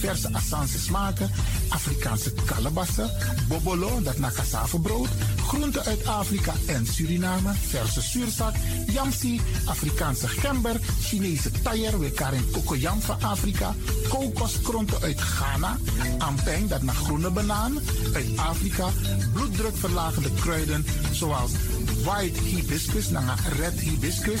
diverse Assange smaken, Afrikaanse kalebassen, bobolo, dat na brood, groenten uit Afrika en Suriname, verse zuurzak, yamsi, Afrikaanse gember, Chinese taier, we karin kokoyam van Afrika, kokoskronten uit Ghana, ampeng, dat naar groene banaan uit Afrika, bloeddrukverlagende kruiden zoals white hibiscus, naar red hibiscus,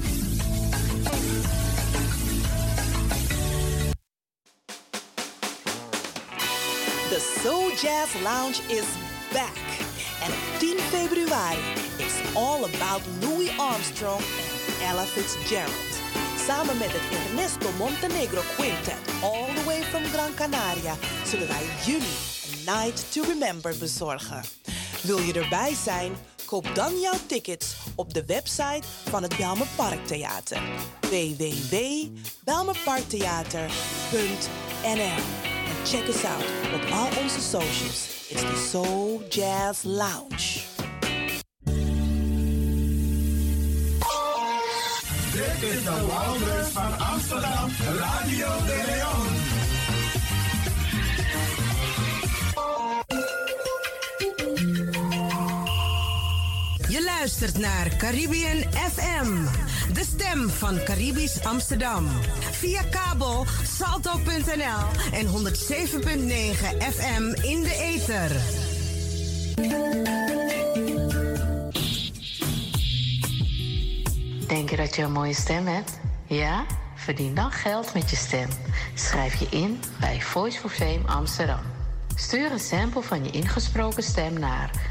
Soul Jazz Lounge is back. En 10 februari is all about Louis Armstrong en Ella Fitzgerald. Samen met het Ernesto Montenegro Quintet, all the way from Gran Canaria, zullen wij jullie een Night to Remember bezorgen. Wil je erbij zijn? Koop dan jouw tickets op de website van het Belmer Parktheater. www.belmerparktheater.nl Check us out op al onze socials. It's the Soul Jazz Lounge. Dit is de Wouders van Amsterdam, Radio luistert naar Caribbean FM, de stem van Caribisch Amsterdam. Via kabel salto.nl en 107.9 FM in de ether. Denk je dat je een mooie stem hebt? Ja? Verdien dan geld met je stem. Schrijf je in bij Voice for Fame Amsterdam. Stuur een sample van je ingesproken stem naar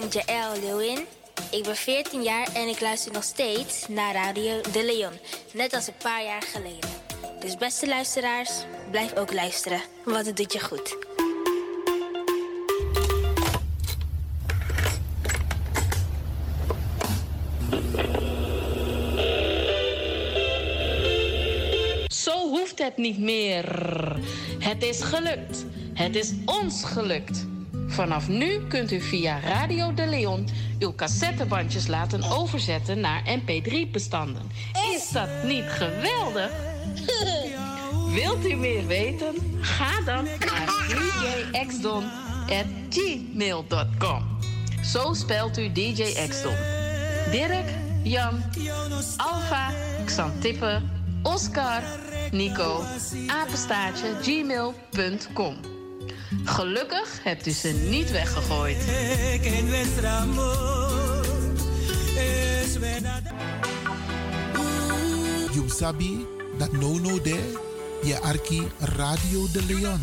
Ben Jaël Lewin. Ik ben 14 jaar en ik luister nog steeds naar Radio De Leon. Net als een paar jaar geleden. Dus beste luisteraars, blijf ook luisteren, want het doet je goed. Zo hoeft het niet meer. Het is gelukt. Het is ons gelukt. Vanaf nu kunt u via Radio de Leon uw cassettebandjes laten overzetten naar mp3-bestanden. Is dat niet geweldig? Wilt u meer weten? Ga dan naar djxdon.gmail.com. Zo spelt u DJ Xdon. Dirk, Jan, Alfa, Xantippe, Oscar, Nico, apenstaartje, gmail.com. Gelukkig hebt u ze niet weggegooid. You sabi dat no no de je arki Radio de Leon.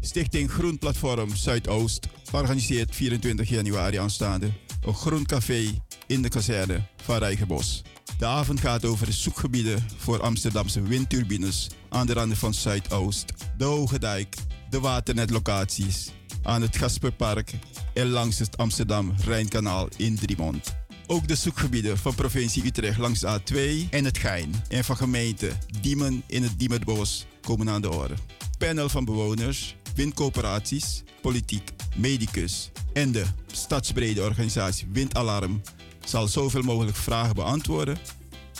Stichting Groen Platform Zuidoost organiseert 24 januari aanstaande een groen café in de kazerne van Rijgenbos. De avond gaat over de zoekgebieden voor Amsterdamse windturbines aan de randen van Zuidoost, de Hoge Dijk, de waternetlocaties aan het Gasperpark en langs het Amsterdam-Rijnkanaal in Driemond. Ook de zoekgebieden van provincie Utrecht langs de A2 en het Gein en van gemeente Diemen in het Diemerbos komen aan de orde. Panel van bewoners, windcoöperaties, politiek, medicus en de stadsbrede organisatie Windalarm zal zoveel mogelijk vragen beantwoorden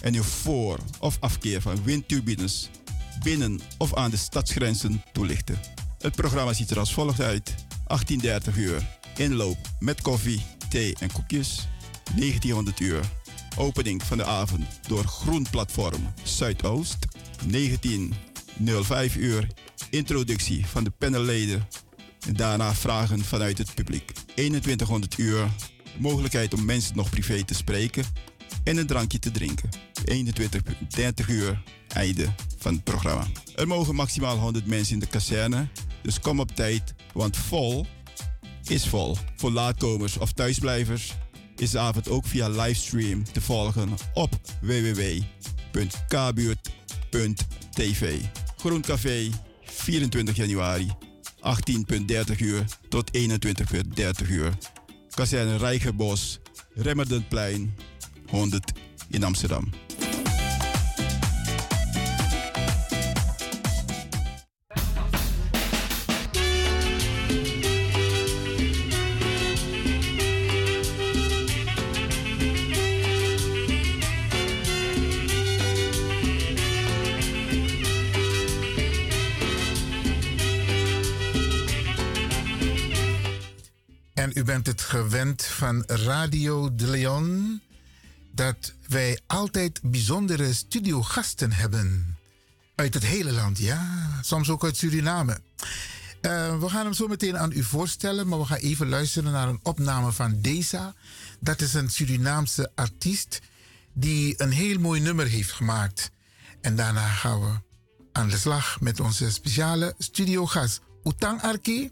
en uw voor- of afkeer van windturbines binnen of aan de stadsgrenzen toelichten. Het programma ziet er als volgt uit. 18.30 uur. Inloop met koffie, thee en koekjes. 1900 uur. Opening van de avond door Groenplatform Zuidoost. 19.05 uur. Introductie van de panelleden. En daarna vragen vanuit het publiek. 2100 uur. Mogelijkheid om mensen nog privé te spreken en een drankje te drinken. 21, 30 uur einde van het programma. Er mogen maximaal 100 mensen in de kazerne, dus kom op tijd, want vol is vol. Voor laatkomers of thuisblijvers is de avond ook via livestream te volgen op www.kbuurt.tv. Groen Café, 24 januari, 18.30 uur tot 21.30 uur. Kazerne Rijgenbos, Remmerdenplein, 100 in Amsterdam. Bent het gewend van Radio de Leon dat wij altijd bijzondere studiogasten hebben. Uit het hele land, ja. Soms ook uit Suriname. Uh, we gaan hem zo meteen aan u voorstellen, maar we gaan even luisteren naar een opname van Deza. Dat is een Surinaamse artiest die een heel mooi nummer heeft gemaakt. En daarna gaan we aan de slag met onze speciale studiogast, Utang Arki.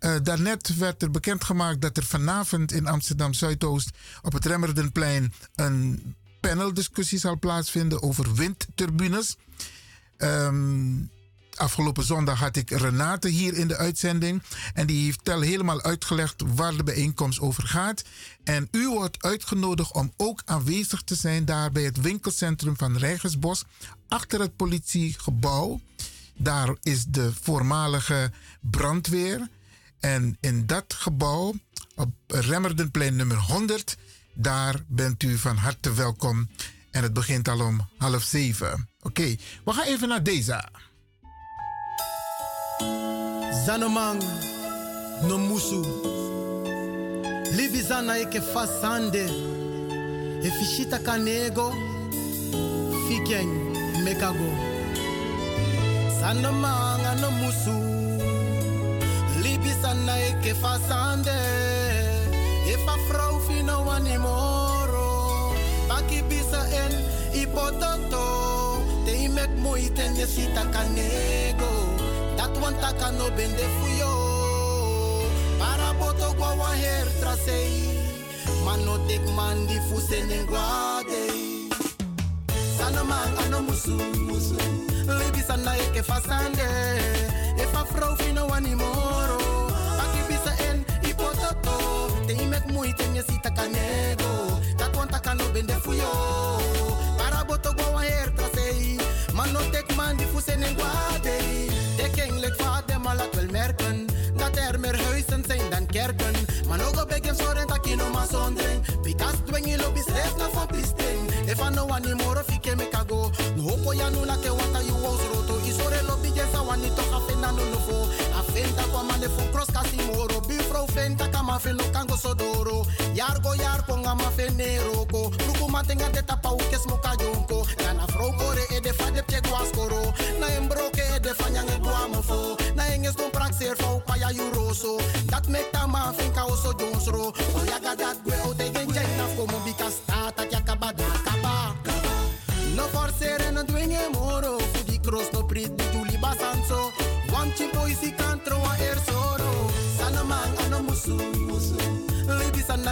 Uh, daarnet werd er bekendgemaakt dat er vanavond in Amsterdam Zuidoost op het Remmerdenplein een paneldiscussie zal plaatsvinden over windturbines. Um, afgelopen zondag had ik Renate hier in de uitzending. En die heeft al helemaal uitgelegd waar de bijeenkomst over gaat. En u wordt uitgenodigd om ook aanwezig te zijn daar bij het winkelcentrum van Rijgersbos. Achter het politiegebouw. Daar is de voormalige brandweer. En in dat gebouw, op Remmerdenplein nummer 100, daar bent u van harte welkom. En het begint al om half zeven. Oké, we gaan even naar deze. Zanomang, no musu. Livi zana eke fasande. E fichita kanego. Fiken mekago. Zanomang, no musu. Libisana eke fasande. If a vrouw fino wanimoro. Paki bisa en ipototo. Te imek moeite en je sita kanego. Dat want taka no bende fuyo. Para boto gwa wa her trasei. Mano tek man di fusene guade. Sana man ano musu musu. Libisana eke fasande. If a vrouw fino. Je sita kanego. Dat want no bende fuyo. Para boto gwa wa trasei. Mano tek man di fusene guade. De kingelijk vaat dem al laat wel merken Dat er meer huizen zijn dan kerken Maar ook op ik zorgen dat je no maar zondering Pikas dweng je lobby stress na van pisting If I know any more of ike me No hopo ya no ke wata you was roto Isore lobby jesa wani toch afenda no no fo moro Bifro fenta kama fe no kango sodoro Yargo yar ponga ma fe neroko matenga de tapa uke smoka jonko Yana fro kore e de fade pje guaskoro Na embroke e de fanyang e guamofo. Na enges don yuroso. Dat mek finka oso jonsro. O yaga dat gwe o naf komo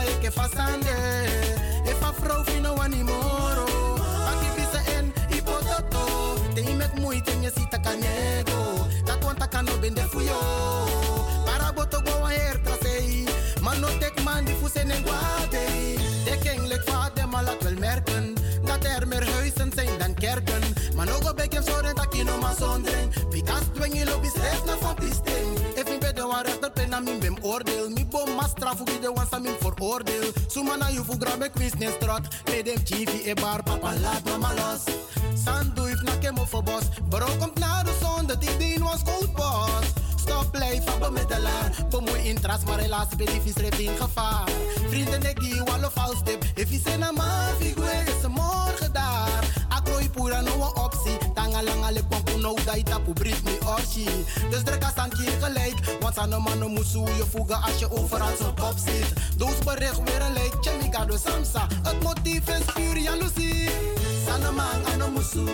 Eke fasande If a vrouw fino wanimoro Aki bisa en ipototo Te imek moeite en je sita kanego Dat want taka no bende fuyo. Para boto go wa her trasei Man no tek man di fusene guade De kingelijk vaat dem al laat wel merken Dat er meer huizen zijn dan kerken. Man ook op ik zorgen dat je no maar zondering Pikas dweng je lobby stress na van pisting. If ik ben de wan rechter pen na min bem oordeel. Mi bom ma straf u de wan sa min voor oordeel Suma na you fu grabe quiz ne strat Me dem chiefy e bar papa laat mama los Sandu if na kemo voor bos Bro komt naar de zon dat ik dien was goud boss stop blijven bemiddelaar. Bemoei in tras, maar helaas ben ik vis in gevaar. Vrienden, wallo vals tip. If je zin aan maar, is ze morgen daar. Akrooi pura no optie. Tanga langa le pompo no da ita pu brief me orchi. Dus druk als keer gelijk. Want aan de mannen moet je voegen als je overal zo top zit. Doos bericht weer een like, chemicado samsa. Het motief is puur jaloezie. Sana man aan de musu.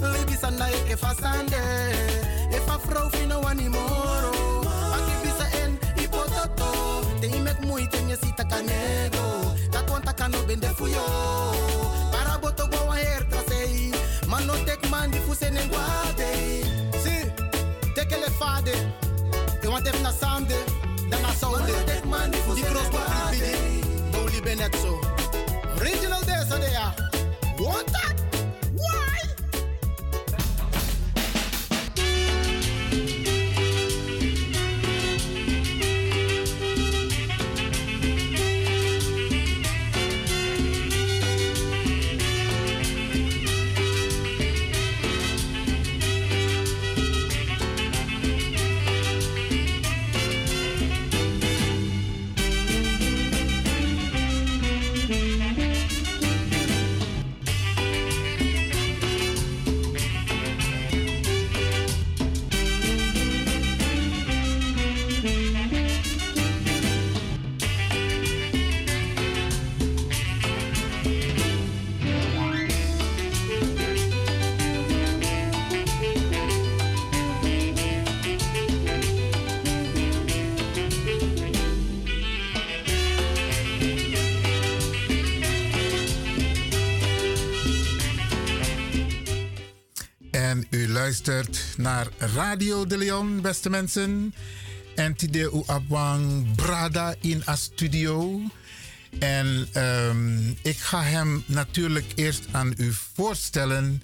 Libi sana eke fasande. If a vrouw vindt nou animoro. Aki bisa en ipototo. Te met moeite en je ziet dat kanego. Dat want dat kan ook ben de fuyo. Para boto go. Man no tek man di fuse ne guade. Si, tek ele fade. E want even na samde. Dan na saunde. Die cross pa bidi. Doli ben net zo. Original desa de ya. Luistert naar Radio de Leon, beste mensen. En abwang brada in a studio. En ehm, ik ga hem natuurlijk eerst aan u voorstellen.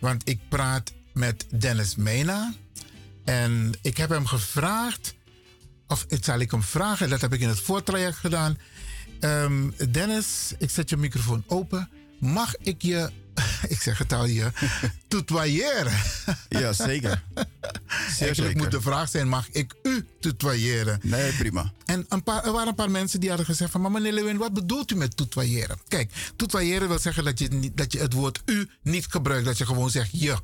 Want ik praat met Dennis Mena. En ik heb hem gevraagd, of het zal ik hem vragen, dat heb ik in het voortraject gedaan. Ehm, Dennis, ik zet je microfoon open. Mag ik je, ik zeg het al je, tutoyeren? Ja, zeker. Eigenlijk moet de vraag zijn, mag ik u tutoyeren? Nee, prima. En een paar, er waren een paar mensen die hadden gezegd van... maar meneer Lewin, wat bedoelt u met tutoyeren? Kijk, tutoyeren wil zeggen dat je, dat je het woord u niet gebruikt. Dat je gewoon zegt je.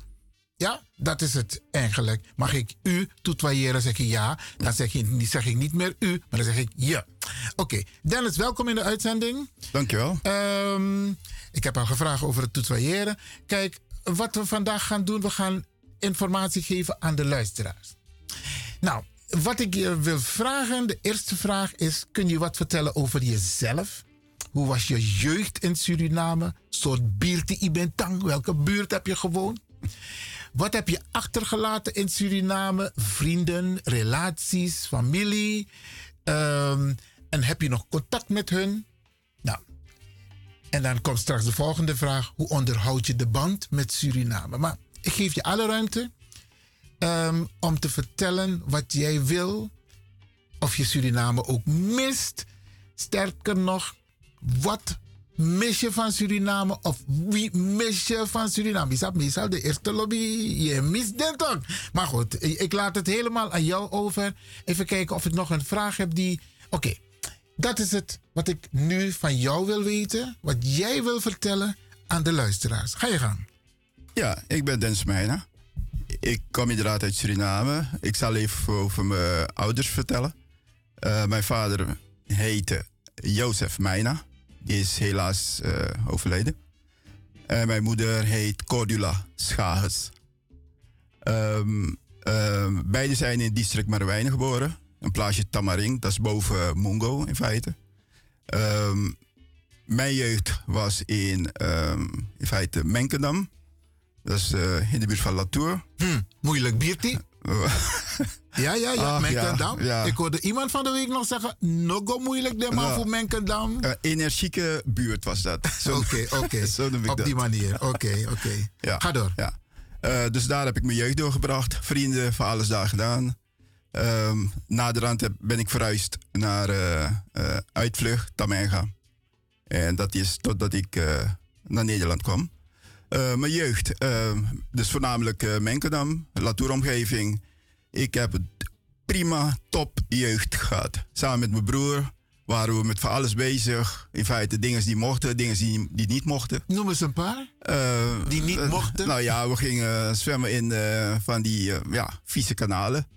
Ja, dat is het eigenlijk. Mag ik u tutoyeren? Zeg je ja. Dan zeg, je, zeg ik niet meer u, maar dan zeg ik je. Oké, Dennis, welkom in de uitzending. Dankjewel. Ehm, ik heb al gevraagd over het tutoyeren. Kijk, wat we vandaag gaan doen, we gaan informatie geven aan de luisteraars. Nou, wat ik je wil vragen, de eerste vraag is: kun je wat vertellen over jezelf? Hoe was je jeugd in Suriname? Soort buurt je bent tang? Welke buurt heb je gewoond? Wat heb je achtergelaten in Suriname? Vrienden, relaties, familie? Ehm, en heb je nog contact met hun? Nou, en dan komt straks de volgende vraag: hoe onderhoud je de band met Suriname? Maar ik geef je alle ruimte ehm, om te vertellen wat jij wil, of je Suriname ook mist. Sterker nog, wat mis je van Suriname of wie mis je van Suriname? Je zat meestal de eerste lobby, je mist dit ook. Maar goed, ik laat het helemaal aan jou over. Even kijken of ik nog een vraag heb die. Oké, dat is het wat ik nu van jou wil weten. Wat jij wil vertellen aan de luisteraars. Ga je gang. Ja, ik ben Dennis Meijner. Ik kom inderdaad uit Suriname. Ik zal even over mijn ouders vertellen. Eh, mijn vader heette Jozef Meijner. Die is helaas eh, overleden. En mijn moeder heet Cordula Schagers. Ehm ehm, beide zijn in district Marwijnen geboren. Een plaatsje Tamaring, dat is boven Mongo in feite. Ehm, mijn jeugd was in, ehm, in feite Menkendam. Dat is eh, in de buurt van Latour. Hm, moeilijk biertie. Ja, ja, ja. Ach, Menkendam. ja, ja. Ik hoorde iemand van de week nog zeggen... Nogal moeilijk, de man voor Menkendam. Eh, energieke buurt was dat. Oké, oké. Op dat. die manier. Oké, oké. Ja. Ga door. Ja. Eh, dus daar heb ik mijn jeugd doorgebracht. Vrienden, van alles daar gedaan. Ehm naderhand ben ik verhuisd naar eh eh, Uitvlucht, Tamenga. En dat is totdat ik eh, naar Nederland kwam. Mijn jeugd, eh, dus voornamelijk eh Menkendam, Latour-omgeving. Ik heb prima top jeugd gehad. Samen met mijn broer waren we met van alles bezig. In feite dingen die mochten, dingen die, die niet mochten. Noem eens een paar. Die niet mochten? Nou ja, we gingen zwemmen in van die ja, vieze kanalen.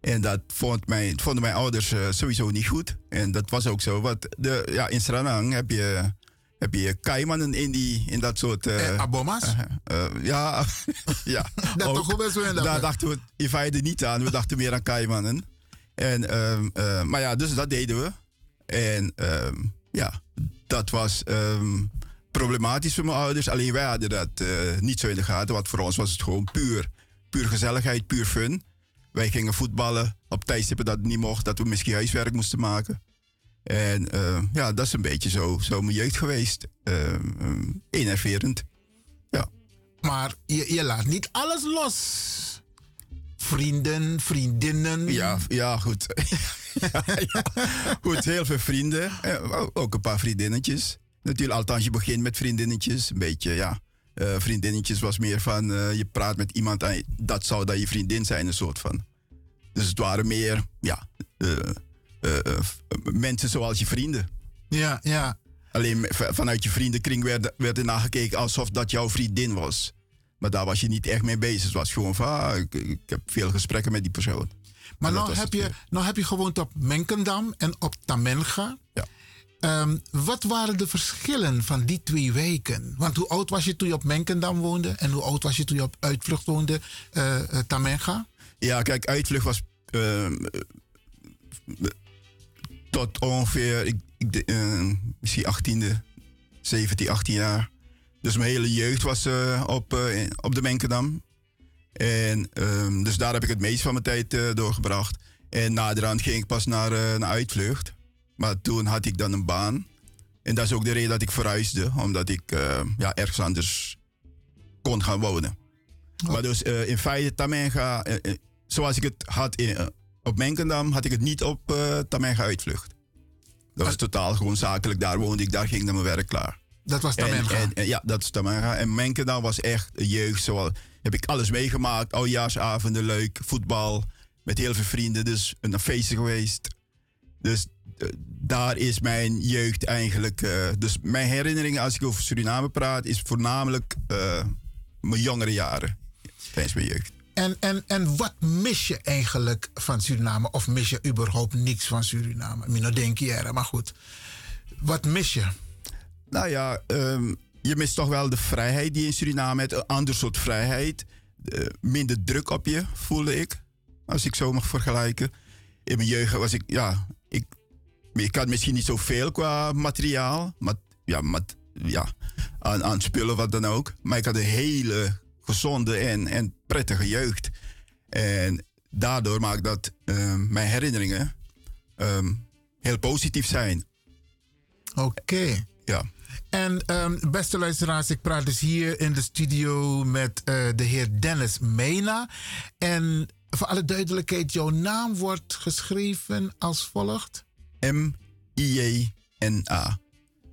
En dat vond mijn, vonden mijn ouders sowieso niet goed. En dat was ook zo. Want de, ja, in Sranang heb je heb je kaimannen in, die, in dat soort... Uh, abomas? Uh, ja, ja. dat ook, toch best wel Daar dachten we in feite niet aan. We dachten meer aan kaimannen. En, uh, maar ja, dus dat deden we. En ehm, ja, dat was ehm, problematisch voor mijn ouders. Alleen wij hadden dat niet zo in de gaten. Want voor ons was het gewoon puur, puur gezelligheid, puur fun. Wij gingen voetballen op tijdstippen dat het niet mocht. Dat we misschien huiswerk moesten maken. En uh, ja, dat is een beetje zo, zo mijn jeugd geweest. Uh, enerverend. Ja. Maar je, je laat niet alles los. Vrienden, vriendinnen. Ja, ja goed. ja, ja. Goed, heel veel vrienden. Uh, ook een paar vriendinnetjes. Natuurlijk, althans, je begint met vriendinnetjes. Een beetje, ja. Uh, vriendinnetjes was meer van, uh, je praat met iemand en dat zou dan je vriendin zijn, een soort van. Dus het waren meer, ja, uh, mensen zoals je vrienden. Ja, ja. Alleen vanuit je vriendenkring werd, werd er naar gekeken alsof dat jouw vriendin was. Maar daar was je niet echt mee bezig. Het was gewoon van, ah, ik, ik, heb veel gesprekken met die persoon. Maar nou heb, je, nou heb je gewoond op Menkendam en op Tamenga. Ja. Um, wat waren de verschillen van die twee wijken? Want hoe oud was je toen je op Menkendam woonde? En hoe oud was je toen je op Uitvlucht woonde, uh, uh, Tamenga? Ja, kijk, Uitvlucht was uh, tot ongeveer, ik, ik, misschien 18e, 17, 18 jaar. Dus mijn hele jeugd was op, op de Menkendam. En um, dus daar heb ik het meest van mijn tijd doorgebracht. En naderhand ging ik pas naar, naar uitvlucht. Maar toen had ik dan een baan. En dat is ook de reden dat ik verhuisde. Omdat ik ja, ergens anders kon gaan wonen. Oh. Maar dus in feite Tamenga, zoals ik het had in, op Menkendam had ik het niet op uh, Tamenga uitvlucht. Dat was totaal gewoon zakelijk. Daar woonde ik, daar ging dan mijn werk klaar. Dat was Tamenga? En, en, ja, dat is Tamenga. En Menkendam was echt jeugd. Zoals, heb ik alles meegemaakt. Oudjaarsavonden, leuk. Voetbal. Met heel veel vrienden. Dus een feestje geweest. Dus daar is mijn jeugd eigenlijk. Uh, dus mijn herinneringen als ik over Suriname praat, is voornamelijk mijn jongere jaren. Tijdens mijn jeugd. En, en, en wat mis je eigenlijk van Suriname? Of mis je überhaupt niks van Suriname? Mino denk je, maar goed. Wat mis je? Nou ja, um, je mist toch wel de vrijheid die in Suriname hebt. Een ander soort vrijheid. Uh, minder druk op je, voelde ik. Als ik zo mag vergelijken. In mijn jeugd was ik, ja, ik, had misschien niet zoveel qua materiaal. Maar, ja, mat, ja aan, aan spullen, wat dan ook. Maar ik had een hele gezonde en, en prettige jeugd. En daardoor maakt dat um, mijn herinneringen um, heel positief zijn. Oké. Okay. Ja. En um, beste luisteraars, ik praat dus hier in de studio met uh, de heer Dennis Mena. En voor alle duidelijkheid, jouw naam wordt geschreven als volgt: M-I-J-N-A.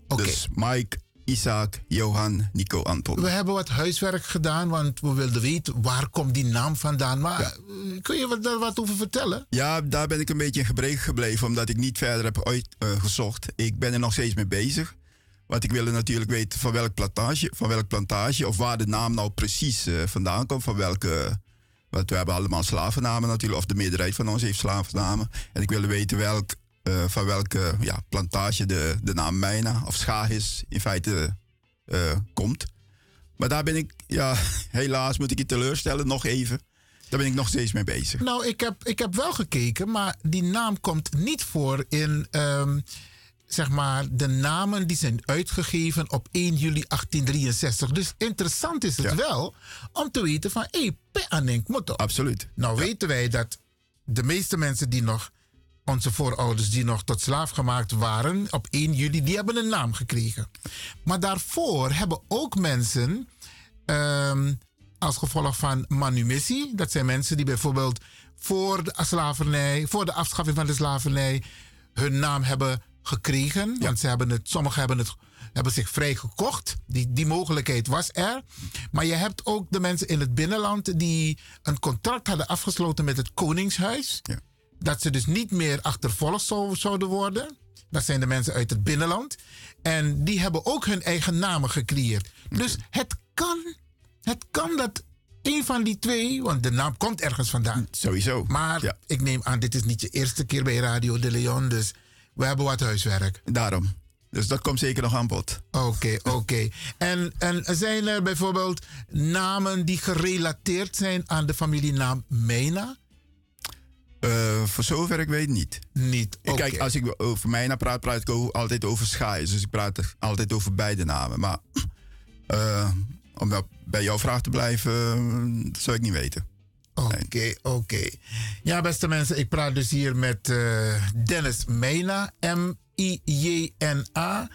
Okay. Dus Mike Isaac, Johan, Nico, Anton. We hebben wat huiswerk gedaan, want we wilden weten waar komt die naam vandaan. Maar ja. Eh, kun je daar wat over vertellen? Ja, daar ben ik een beetje in gebreken gebleven, omdat ik niet verder heb uitgezocht. Uh, ik ben er nog steeds mee bezig. Want ik wilde natuurlijk weten van welk plantage, van welk plantage of waar de naam nou precies uh, vandaan komt. Van welke. Want we hebben allemaal slavennamen natuurlijk, of de meerderheid van ons heeft slavennamen. En ik wilde weten welk uh, van welke ja, plantage de, de naam Mijna of Schagis in feite uh, komt. Maar daar ben ik, ja, helaas moet ik je teleurstellen, nog even. Daar ben ik nog steeds mee bezig. Nou, ik heb, ik heb wel gekeken, maar die naam komt niet voor in, um, zeg maar, de namen die zijn uitgegeven op 1 juli 1863. Dus interessant is het ja. wel om te weten van, hé, hey, Motto. Absoluut. Nou ja. weten wij dat de meeste mensen die nog onze voorouders die nog tot slaaf gemaakt waren op 1 juli, die hebben een naam gekregen. Maar daarvoor hebben ook mensen um, als gevolg van manumissie, dat zijn mensen die bijvoorbeeld voor de slavernij, voor de afschaffing van de slavernij, hun naam hebben gekregen. Ja. Want ze hebben het, sommigen hebben het hebben zich vrijgekocht. Die, die mogelijkheid was er. Maar je hebt ook de mensen in het binnenland die een contract hadden afgesloten met het Koningshuis. Ja. Dat ze dus niet meer achtervolgd zouden worden. Dat zijn de mensen uit het binnenland. En die hebben ook hun eigen namen gecreëerd. Dus het kan, het kan dat een van die twee, want de naam komt ergens vandaan. Sowieso. Maar ik neem aan, dit is niet je eerste keer bij Radio de Leon, dus we hebben wat huiswerk. Daarom. Dus dat komt zeker nog aan bod. Oké, oké. En, en zijn er bijvoorbeeld namen die gerelateerd zijn aan de familienaam Mena? Uh, voor zover ik weet niet. Niet. Okay. Kijk, als ik over Mena praat, praat ik altijd over Schaai. Dus ik praat altijd over beide namen. Maar uh, om bij jouw vraag te blijven, dat zou ik niet weten. Oké, okay, oké. Okay. Ja, beste mensen, ik praat dus hier met uh, Dennis Mena, M-I-J-N-A.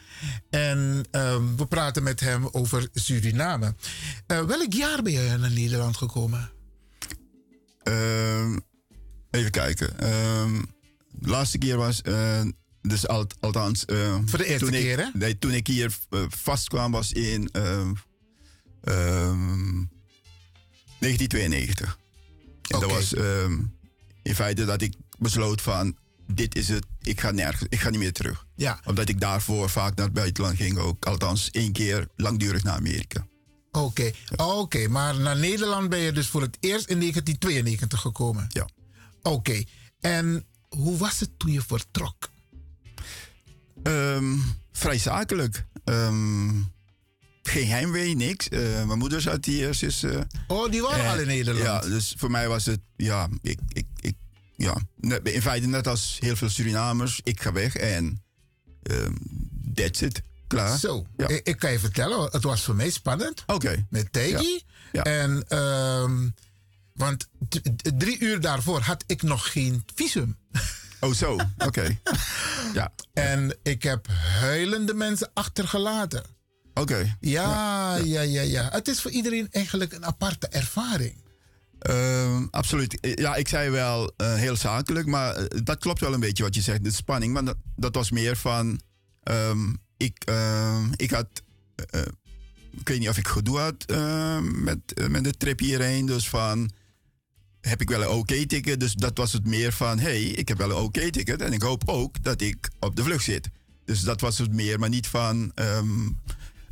En um, we praten met hem over Suriname. Welk jaar ben je naar Nederland gekomen? Even kijken. Ehm, de laatste keer was, uh, dus al, althans... Voor de eerste keer, ik, hè? Nee, toen ik hier vastkwam was in... 1992. Ehm, en dat was um, in feite dat ik besloot van dit is het, ik ga nergens, ik ga niet meer terug. Ja. Omdat ik daarvoor vaak naar het buitenland ging, ook althans één keer langdurig naar Amerika. Oké, okay. oké, maar naar Nederland ben je dus voor het eerst in 1992 gekomen. Ja. Oké, okay. en hoe was het toen je vertrok? Um, vrij zakelijk. Um, geen heimwee, niks. Uh, mijn moeder zat hier. Zus, uh, oh, die waren al in Nederland? Ja, dus voor mij was het, ja, ik, ik, ik, ja, in feite net als heel veel Surinamers, ik ga weg en um, that's it. Klaar. Zo, ja. ik, ik, kan je vertellen, het was voor mij spannend. Oké. Okay. Met Tegi. Ja. En, um, want drie uur daarvoor had ik nog geen visum. Oh, zo. Oké. Okay. ja. En ik heb huilende mensen achtergelaten. Oké. Okay. Ja, ja, ja, ja, ja. Het is voor iedereen eigenlijk een aparte ervaring. Uh, absoluut. Ja, ik zei wel uh, heel zakelijk, maar dat klopt wel een beetje wat je zegt, de spanning. Maar dat, dat was meer van. Um, ik, uh, ik had. Ik weet niet of ik gedoe had met, met de trip hierheen. Dus van. Heb ik wel een oké-ticket? dus dat was het meer van. hey, ik heb wel een oké-ticket en ik hoop ook dat ik op de vlucht zit. Dus dat was het meer, maar niet van. Um,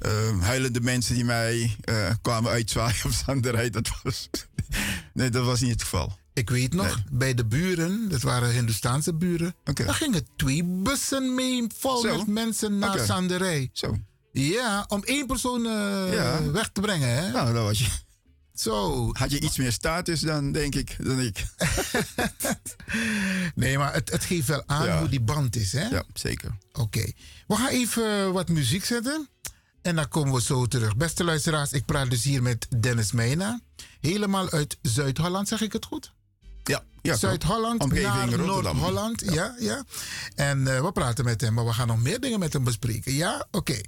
uh, huilende mensen die mij uh, kwamen uitzwaaien op zanderij. Dat was, nee, dat was niet het geval. Ik weet nog, nee. bij de buren, dat waren Hindoestaanse buren, okay. daar gingen twee bussen mee vol Zo? met mensen naar zanderij. Zo. Ja, om één persoon uh, ja. weg te brengen. Hè? Nou, dat was je. Zo. Had je iets meer status dan, denk ik, dan ik. nee, maar het, het geeft wel aan ja. hoe die band is, hè? Ja, zeker. Oké. Okay. We gaan even wat muziek zetten. En dan komen we zo terug. Beste luisteraars, ik praat dus hier met Dennis Meijna. Helemaal uit Zuid-Holland, zeg ik het goed? Ja, ja Zuid-Holland naar Noord-Holland. Ja. ja, ja. En uh, we praten met hem, maar we gaan nog meer dingen met hem bespreken. Ja, oké. Okay.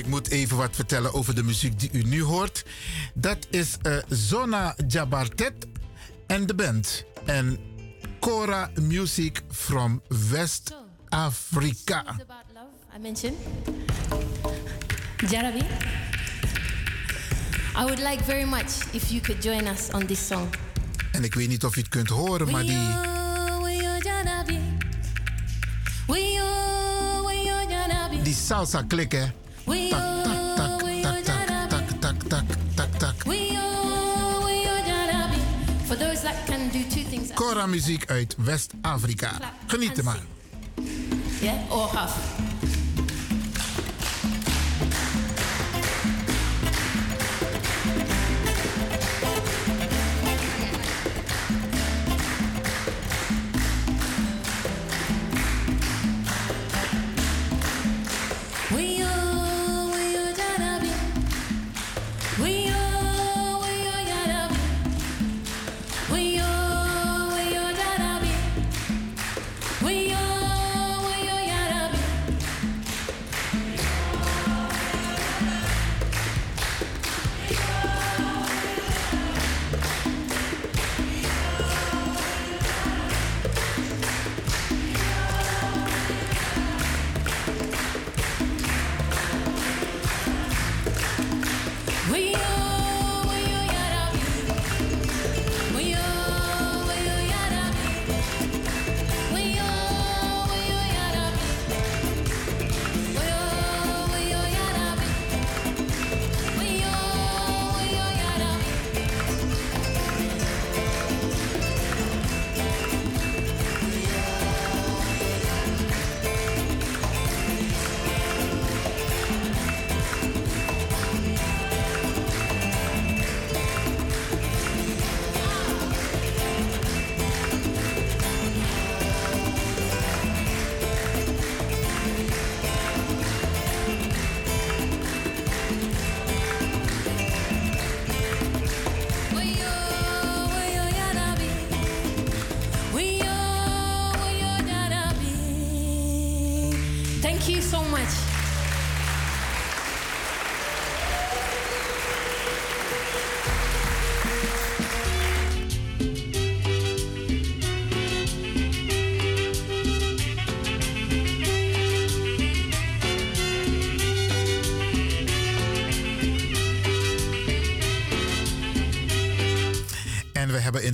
Ik moet even wat vertellen over de muziek die u nu hoort. Dat is uh, Zona Jabartet en de band. En Cora Music from West Africa. I mentioned Jarabi. I would like very much if you could join us on this song. En ik weet niet of je het kunt horen, maar die. Die salsa klikken. Tak, tak, tak, tak, tak, tak, tak, tak, tak. Cora muziek uit West-Afrika. Geniet er maar. Yeah, or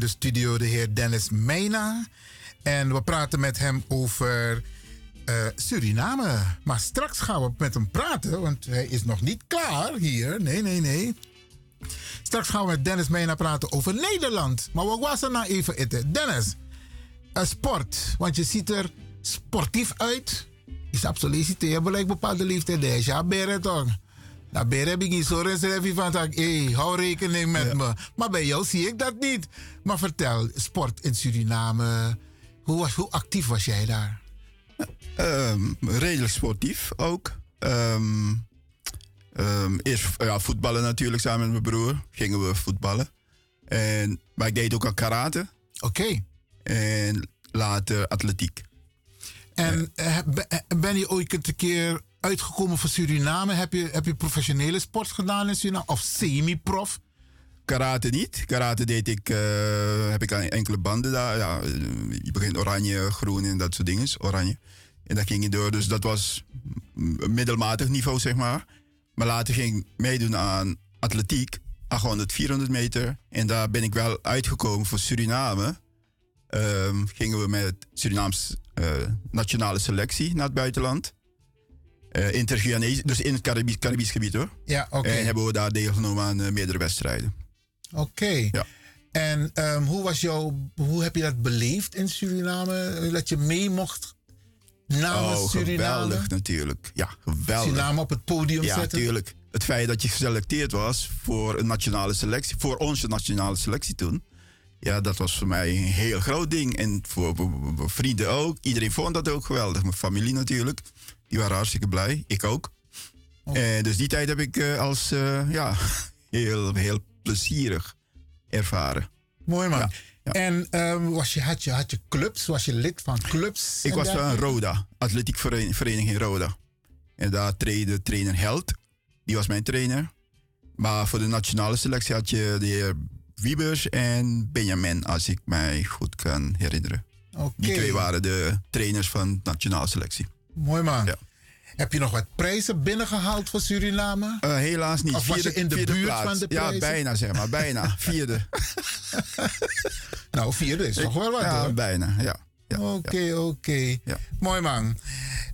studio de heer Dennis Mena. En we praten met hem over eh, Suriname. Maar straks gaan we met hem praten, want hij is nog niet klaar hier. Nee, nee, nee. Straks gaan we met Dennis Mena praten over Nederland. Maar we er nou even eten. Dennis, een sport. Want je ziet er sportief uit. Je snapt solliciteren, je bereikt bepaalde leeftijd. Ja, beren toch? Nou, heb ik niet zo reserve van. Hé, hey, hou rekening met me. Maar bij jou zie ik dat niet. Maar vertel, sport in Suriname. Hoe, was, hoe actief was jij daar? Ehm, redelijk sportief ook. Ehm, ehm, eerst ja, voetballen natuurlijk samen met mijn broer. Gingen we voetballen. En, maar ik deed ook al karate. Oké. En later atletiek. En eh, eh, ben je ooit een keer uitgekomen voor Suriname? Heb je, heb je professionele sport gedaan in Suriname? Of semi-prof? Karate niet. Karate deed ik, eh, heb ik enkele banden daar. Ja, eh, je begint oranje, groen en dat soort dingen. Oranje. En dat ging je door. Dus dat was middelmatig niveau, zeg maar. Maar later ging ik meedoen aan atletiek. 800, 400 meter. En daar ben ik wel uitgekomen voor Suriname. Ehm, gingen we met Surinaams eh, nationale selectie naar het buitenland. Eh Inter-Guyanese, dus in het Caribisch, Caribisch gebied hoor. Ja, oké. En hebben we daar deelgenomen aan eh, meerdere wedstrijden. Oké. Ja. En ehm, hoe, was jouw, hoe heb je dat beleefd in Suriname? Dat je mee mocht namens oh, Suriname? geweldig natuurlijk. Ja, geweldig. Suriname op het podium ja, zetten? tuurlijk. Het feit dat je geselecteerd was voor een nationale selectie, voor onze nationale selectie toen. Ja, dat was voor mij een heel groot ding. En voor, voor- voor- voor vrienden ook. Iedereen vond dat ook geweldig. Mijn familie natuurlijk. Die waren hartstikke blij. Ik ook. Eh, dus die tijd heb ik eh, als eh, ja, heel, heel plezierig ervaren. Mooi man. En ehm, was je, had, je, had je clubs? Was je lid van clubs? Ik was van? Roda, atletiek vereniging, Roda. En daar trainde trainer Held, die was mijn trainer. Maar voor de nationale selectie had je de heer Wiebers en Benjamin, als ik mij goed kan herinneren. Die twee waren de trainers van de nationale selectie. Mooi man. Heb je nog wat prijzen binnengehaald voor Suriname? Eh, helaas niet. Of was je in de buurt plaats. van de Ja, prijzen? bijna zeg maar, bijna. Vierde. nou, vierde is toch wel wat Ja, hoor. bijna, ja. Oké, oké. Mooi man.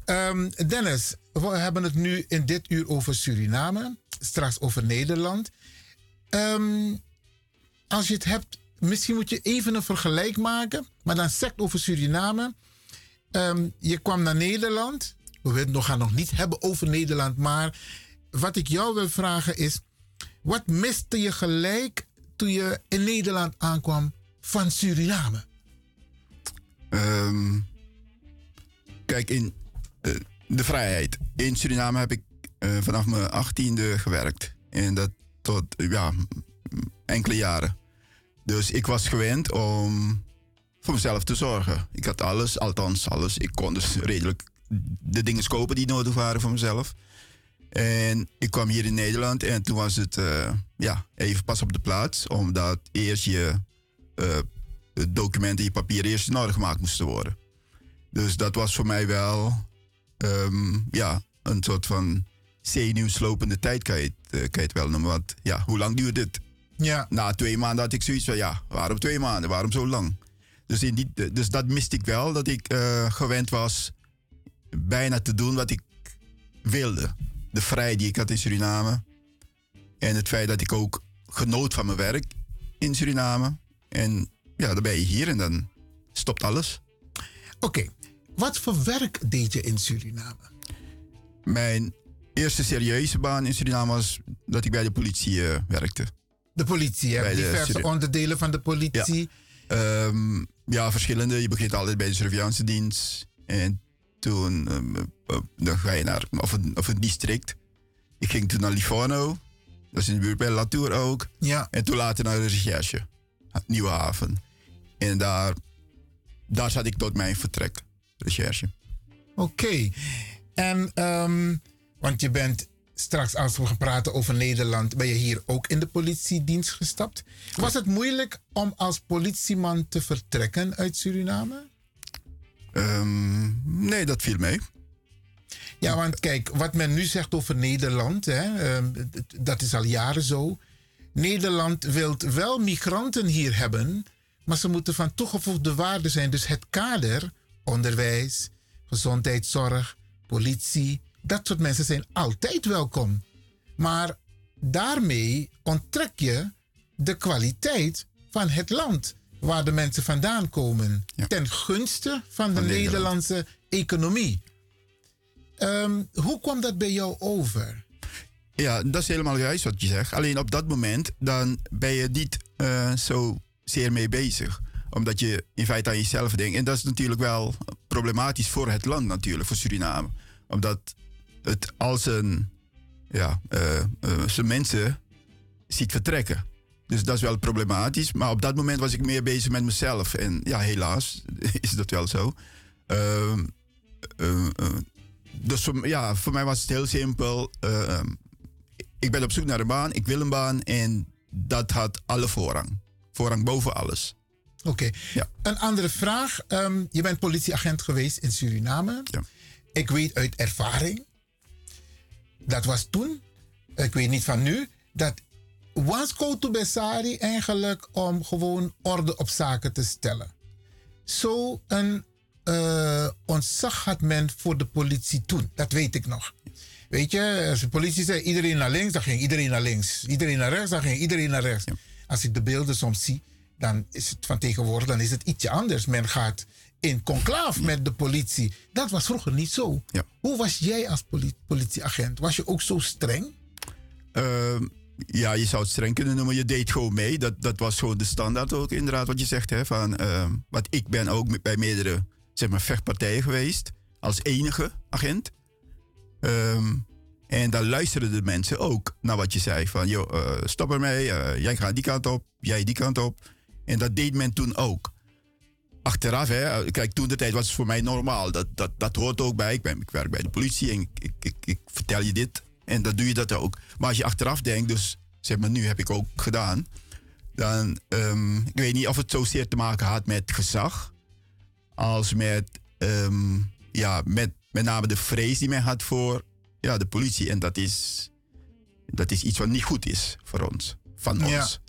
Ehm, Dennis, we hebben het nu in dit uur over Suriname. Straks over Nederland. Ehm, als je het hebt, misschien moet je even een vergelijk maken. Maar dan sect over Suriname. Ehm, je kwam naar Nederland. We gaan nog niet hebben over Nederland. Maar wat ik jou wil vragen is... Wat miste je gelijk toen je in Nederland aankwam van Suriname? Ehm, kijk, in eh, de vrijheid. In Suriname heb ik eh, vanaf mijn achttiende gewerkt. En dat tot ja, enkele jaren. Dus ik was gewend om voor mezelf te zorgen. Ik had alles, althans alles. Ik kon dus redelijk de dingen kopen die nodig waren voor mezelf. En ik kwam hier in Nederland en toen was het eh, ja, even pas op de plaats. Omdat eerst je eh, documenten, je papieren eerst in orde gemaakt moesten worden. Dus dat was voor mij wel ehm, ja, een soort van zenuwslopende tijd, kan je, het, eh, kan je het wel noemen. Want ja, hoe lang duurt dit? Ja. Na twee maanden had ik zoiets van, ja, waarom twee maanden? Waarom zo lang? Dus, in die, dus dat miste ik wel, dat ik eh, gewend was bijna te doen wat ik wilde. De vrijheid die ik had in Suriname. En het feit dat ik ook genoot van mijn werk in Suriname. En ja, dan ben je hier en dan stopt alles. Oké, wat voor werk deed je in Suriname? Mijn eerste serieuze baan in Suriname was dat ik bij de politie eh, werkte. De politie, hè? Bij diverse onderdelen van de politie. Ja. Ehm, ja, verschillende. Je begint altijd bij de surveillance dienst. En toen ehm, eh, dan ga je naar of een, of een district. Ik ging toen naar Livorno. Dat is in de buurt bij Latour ook. Ja. En toen later naar de recherche. Nieuwe Haven. En daar, daar zat ik tot mijn vertrek. Recherche. Oké. En, ehm, want je bent straks, als we gaan praten over Nederland, ben je hier ook in de politiedienst gestapt. Was het moeilijk om als politieman te vertrekken uit Suriname? Ehm, nee, dat viel mee. Ja, want kijk, wat men nu zegt over Nederland, hè, ehm, dat is al jaren zo. Nederland wil wel migranten hier hebben, maar ze moeten van toegevoegde waarde zijn. Dus het kader, onderwijs, gezondheidszorg, politie, dat soort mensen zijn altijd welkom. Maar daarmee onttrek je de kwaliteit van het land waar de mensen vandaan komen. Ten gunste van de Van Nederland. Nederlandse economie. Ehm, hoe kwam dat bij jou over? Ja, dat is helemaal juist wat je zegt. Alleen op dat moment dan ben je niet eh, zo zeer mee bezig. Omdat je in feite aan jezelf denkt. En dat is natuurlijk wel problematisch voor het land natuurlijk, voor Suriname. Omdat het als een, ja, eh, eh, zijn mensen ziet vertrekken. Dus dat is wel problematisch. Maar op dat moment was ik meer bezig met mezelf. En ja, helaas is dat wel zo. Ehm, eh, dus voor, ja, voor mij was het heel simpel. Eh, ehm, ik ben op zoek naar een baan, ik wil een baan en dat had alle voorrang. Voorrang boven alles. Oké. Ja. Een andere vraag. Ehm, je bent politieagent geweest in Suriname. Ja. Ik weet uit ervaring, dat was toen, ik weet niet van nu, dat was to Besari eigenlijk om gewoon orde op zaken te stellen. Zo een eh, ontzag had men voor de politie toen. Dat weet ik nog. Weet je, als de politie zei iedereen naar links, dan ging iedereen naar links. Iedereen naar rechts, dan ging iedereen naar rechts. Als ik de beelden soms zie, dan is het van tegenwoordig dan is het ietsje anders. Men gaat in conclaaf met de politie. Dat was vroeger niet zo. Ja. Hoe was jij als poli- politieagent? Was je ook zo streng? Ehm, ja, je zou het streng kunnen noemen. Je deed gewoon mee. Dat, dat was gewoon de standaard ook, inderdaad, wat je zegt. Hè, van, ehm, wat ik ben ook bij meerdere zeg maar, vechtpartijen geweest. Als enige agent. Ehm, en daar luisterden de mensen ook naar wat je zei. Van, joh, eh, stop ermee. eh, jij gaat die kant op. Jij die kant op. En dat deed men toen ook. Achteraf, hè, kijk, toen de tijd was het voor mij normaal. Dat, dat, dat hoort ook bij. Ik, ben, ik werk bij de politie en ik, ik, ik, vertel je dit. En dan doe je dat ook. Maar als je achteraf denkt, dus zeg maar, nu heb ik ook gedaan. Dan, ehm, ik weet niet of het zozeer te maken had met gezag. Als met, ehm, ja, met met name de vrees die men had voor ja, de politie. En dat is, dat is iets wat niet goed is voor ons, van Ja. ons.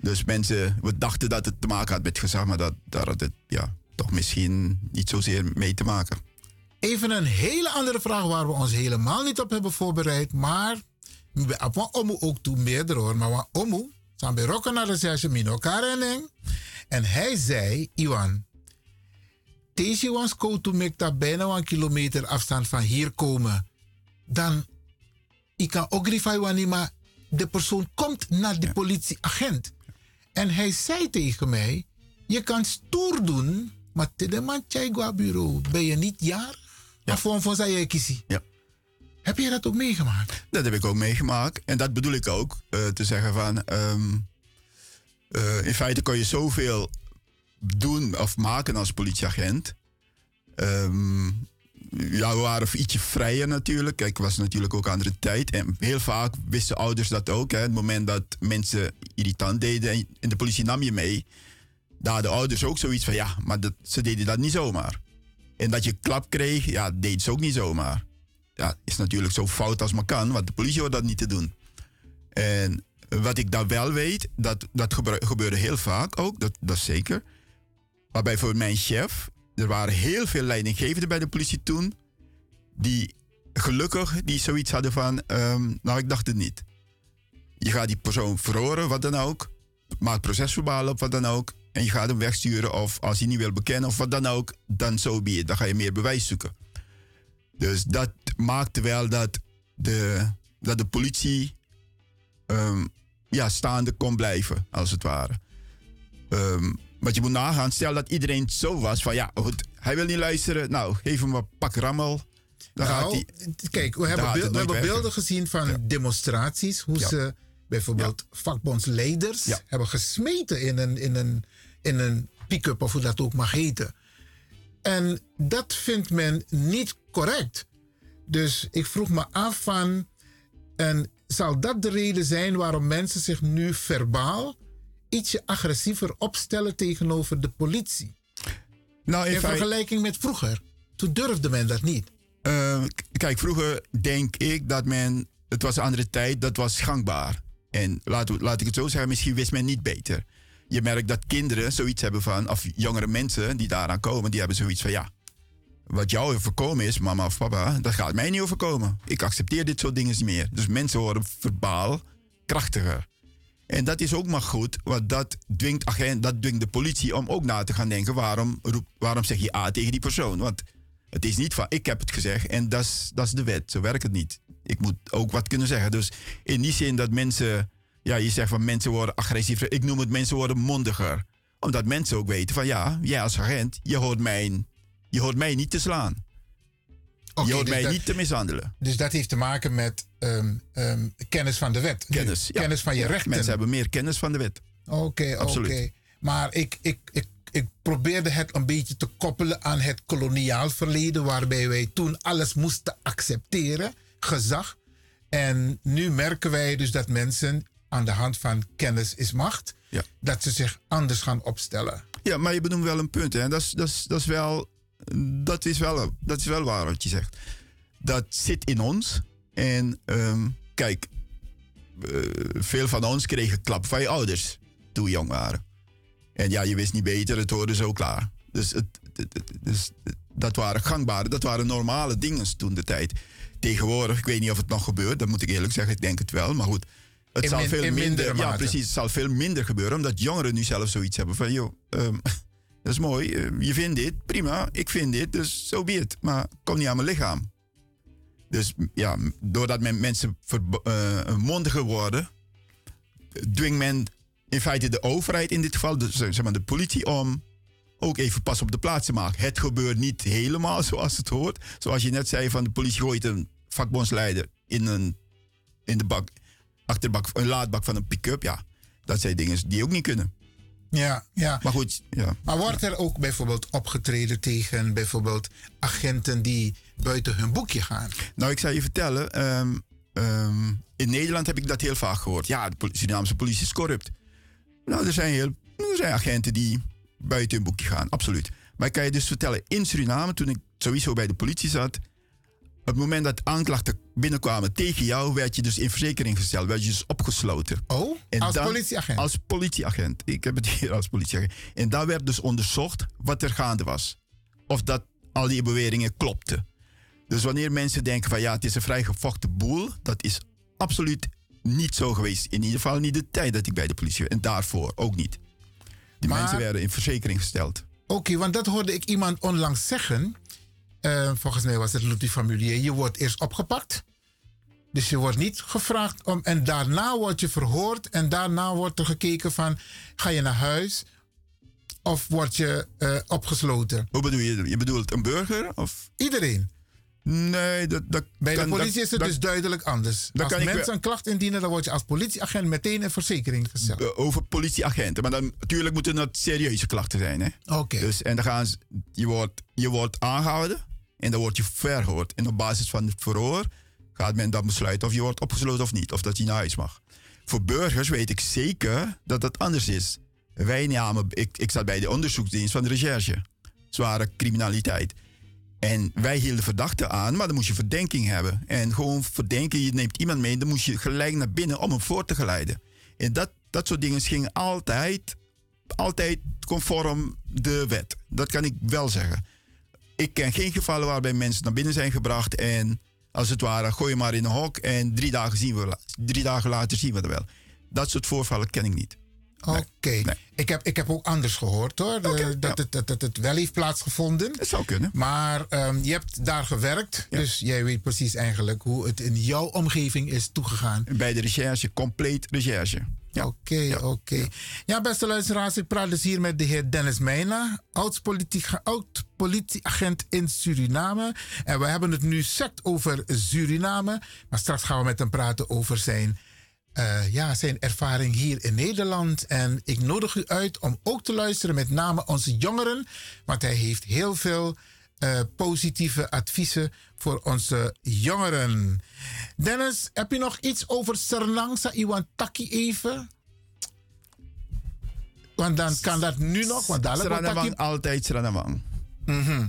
Dus mensen, we dachten dat het te maken had met gezag, maar dat, daar had het ja, toch misschien niet zozeer mee te maken. Even een hele andere vraag waar we ons helemaal niet op hebben voorbereid. Maar we hebben Omu ook toe meerdere hoor. Maar wat Omu, zijn bij Rokken naar de zesje Mino Kareneng. En hij zei, Iwan, deze was to mekta bijna een kilometer afstand van hier komen. Dan, ik kan ook grifai maar de persoon komt naar de politieagent. En hij zei tegen mij, je kan stoer doen, maar te de man bureau ben je niet jarig. Ja. Voor voor zei je kiesie. Ja. Heb je dat ook meegemaakt? Dat heb ik ook meegemaakt. En dat bedoel ik ook. eh, te zeggen van... ehm, eh, in feite kan je zoveel doen of maken als politieagent. Ehm, ja, we waren ietsje vrijer natuurlijk. Kijk, was natuurlijk ook andere tijd. En heel vaak wisten ouders dat ook. Hè. Het moment dat mensen irritant deden en- de politie nam je mee... daar hadden ouders ook zoiets van... ja, maar dat, ze deden dat niet zomaar. En dat je klap kreeg, ja, deed ze ook niet zomaar ja, is natuurlijk zo fout als maar kan, want de politie hoort dat niet te doen. En wat ik dan wel weet, dat, dat gebeurde heel vaak ook, dat, dat zeker. Waarbij voor mijn chef, er waren heel veel leidinggevenden bij de politie toen, die gelukkig die zoiets hadden van, ehm, nou ik dacht het niet. Je gaat die persoon verhoren, wat dan ook, maak procesverbaal op, wat dan ook, en je gaat hem wegsturen of als hij niet wil bekennen of wat dan ook, dan zo be it. Dan ga je meer bewijs zoeken. Dus dat maakte wel dat de, dat de politie ehm, ja, staande kon blijven, als het ware. Ehm want je moet nagaan, stel dat iedereen zo was van ja, goed, hij wil niet luisteren, nou geef hem een pak rammel. Dan gaat nou, hij. kijk, we hebben, beeld- we beelden gezien van demonstraties. Hoe Ja. ze bijvoorbeeld vakbondsleiders hebben gesmeten in een, in een, in een pick-up, of hoe dat ook mag heten. En dat vindt men niet correct. Dus ik vroeg me af van, en zal dat de reden zijn waarom mensen zich nu verbaal ietsje agressiever opstellen tegenover de politie? Nou, in vergelijking met vroeger. Toen durfde men dat niet. Uh, kijk, vroeger denk ik dat men. Het was een andere tijd, dat was gangbaar. En laat, laat ik het zo zeggen, misschien wist men niet beter. Je merkt dat kinderen zoiets hebben van, of jongere mensen die daaraan komen, die hebben zoiets van ja. Wat jou overkomen is, mama of papa, dat gaat mij niet overkomen. Ik accepteer dit soort dingen niet meer. Dus mensen worden verbaal krachtiger. En dat is ook maar goed, want dat dwingt, agent, dat dwingt de politie om ook na te gaan denken: waarom, roep, waarom zeg je A tegen die persoon? Want het is niet van ik heb het gezegd en dat is de wet. Zo werkt het niet. Ik moet ook wat kunnen zeggen. Dus in die zin dat mensen, ja, je zegt van mensen worden agressiever. Ik noem het mensen worden mondiger. Omdat mensen ook weten van ja, jij als agent, je hoort mij, je hoort mij niet te slaan. Je hoort dus mij niet te mishandelen. Dus dat heeft te maken met um, um, kennis van de wet. Kennis, ja. kennis van je rechten. Mensen hebben meer kennis van de wet. Oké, oké. Maar ik, ik, ik ik probeerde het een beetje te koppelen aan het koloniaal verleden, waarbij wij toen alles moesten accepteren, gezag. En nu merken wij dus dat mensen aan de hand van kennis is macht, ja. dat ze zich anders gaan opstellen. Ja, maar je benoemt wel een punt. Hè? Dat, is, dat, is, dat, is wel, dat, is wel, dat is wel waar wat je zegt. Dat zit in ons. En um, kijk, uh, veel van ons kregen klap van je ouders toen we jong waren. En ja, je wist niet beter, het hoorde zo klaar. Dus, het, dus dat waren gangbare, dat waren normale dingen toen de tijd. Tegenwoordig, ik weet niet of het nog gebeurt, dat moet ik eerlijk zeggen, ik denk het wel. Maar goed, het in zal veel minder, ja, precies, het zal veel minder gebeuren, omdat jongeren nu zelf zoiets hebben van, joh, um, dat is mooi, eh, je vindt dit, prima, ik vind dit, dus zo so be. Maar kom niet aan mijn lichaam. Dus ja, doordat men mensen uh, mondiger worden, dwingt men in feite de overheid in dit geval, de, zeg maar de politie, om ook even pas op de plaats te maken. Het gebeurt niet helemaal zoals het hoort. Zoals je net zei, van de politie gooit een vakbondsleider in, een, in de bak, achterbak, een laadbak van een pick-up. Ja, dat zijn dingen die ook niet kunnen. Ja, ja. Maar goed, ja. Maar wordt er ook bijvoorbeeld opgetreden tegen bijvoorbeeld agenten die buiten hun boekje gaan? Nou, ik zal je vertellen. Um, um, in Nederland heb ik dat heel vaak gehoord. Ja, de Surinaamse politie is corrupt. Nou, er zijn, heel, er zijn agenten die buiten hun boekje gaan, absoluut. Maar ik kan je dus vertellen, in Suriname, toen ik sowieso bij de politie zat, het moment dat aanklachten binnenkwamen tegen jou, werd je dus in verzekering gesteld, werd je dus opgesloten. Oh, en als politieagent? Als politieagent. Ik heb het hier als politieagent. En daar werd dus onderzocht wat er gaande was. Of dat al die beweringen klopten. Dus wanneer mensen denken van ja, het is een vrij gevochten boel, dat is absoluut niet zo geweest. In ieder geval niet de tijd dat ik bij de politie was. En daarvoor ook niet. Die mensen werden in verzekering gesteld. Oké, want dat hoorde ik iemand onlangs zeggen. Uh, volgens mij was het Ludwig Familier. Je wordt eerst opgepakt. Dus je wordt niet gevraagd om. En daarna word je verhoord. En daarna wordt er gekeken van. Ga je naar huis? Of word je uh, opgesloten? Hoe bedoel je? Je bedoelt een burger? Of? Iedereen. Nee, dat, dat Bij de politie is het dus duidelijk anders. als mensen een klacht indienen, dan word je als politieagent meteen in verzekering gesteld. Over politieagenten. Maar dan natuurlijk moeten dat serieuze klachten zijn. Oké. Okay. Dus, en dan gaan ze, je, wordt, je wordt aangehouden en dan word je verhoord. En op basis van het verhoor gaat men dan besluiten of je wordt opgesloten of niet. Of dat je naar huis mag. Voor burgers weet ik zeker dat dat anders is. Wij namen, ik, ik zat bij de onderzoeksdienst van de recherche. Zware criminaliteit. En wij hielden verdachten aan, maar dan moest je verdenking hebben. En gewoon verdenken, je neemt iemand mee, dan moest je gelijk naar binnen om hem voor te geleiden. En dat, dat soort dingen gingen altijd, altijd conform de wet. Dat kan ik wel zeggen. Ik ken geen gevallen waarbij mensen naar binnen zijn gebracht en als het ware, gooi je maar in een hok en drie dagen, zien we, drie dagen later zien we het wel. Dat soort voorvallen ken ik niet. Oké. Ik, heb, ik heb ook anders gehoord hoor. dat, het, dat, dat het wel heeft plaatsgevonden. Het zou kunnen. Maar um, je hebt daar gewerkt. Dus jij weet precies eigenlijk hoe het in jouw omgeving is toegegaan. Bij de recherche, compleet recherche. Oké, oké. Ja. Okay. ja. beste luisteraars, ik praat dus hier met de heer Dennis Meijna, oud-politieagent in Suriname. En we hebben het nu sect over Suriname, maar straks gaan we met hem praten over zijn uh, ja, zijn ervaring hier in Nederland. En ik nodig u uit om ook te luisteren, met name onze jongeren. Want hij heeft heel veel eh, positieve adviezen voor onze jongeren. Dennis, heb je nog iets over Sernangsa Iwan Taki even? Want dan kan dat nu nog. Want dadelijk Sranamang, altijd Sranamang. Mhm.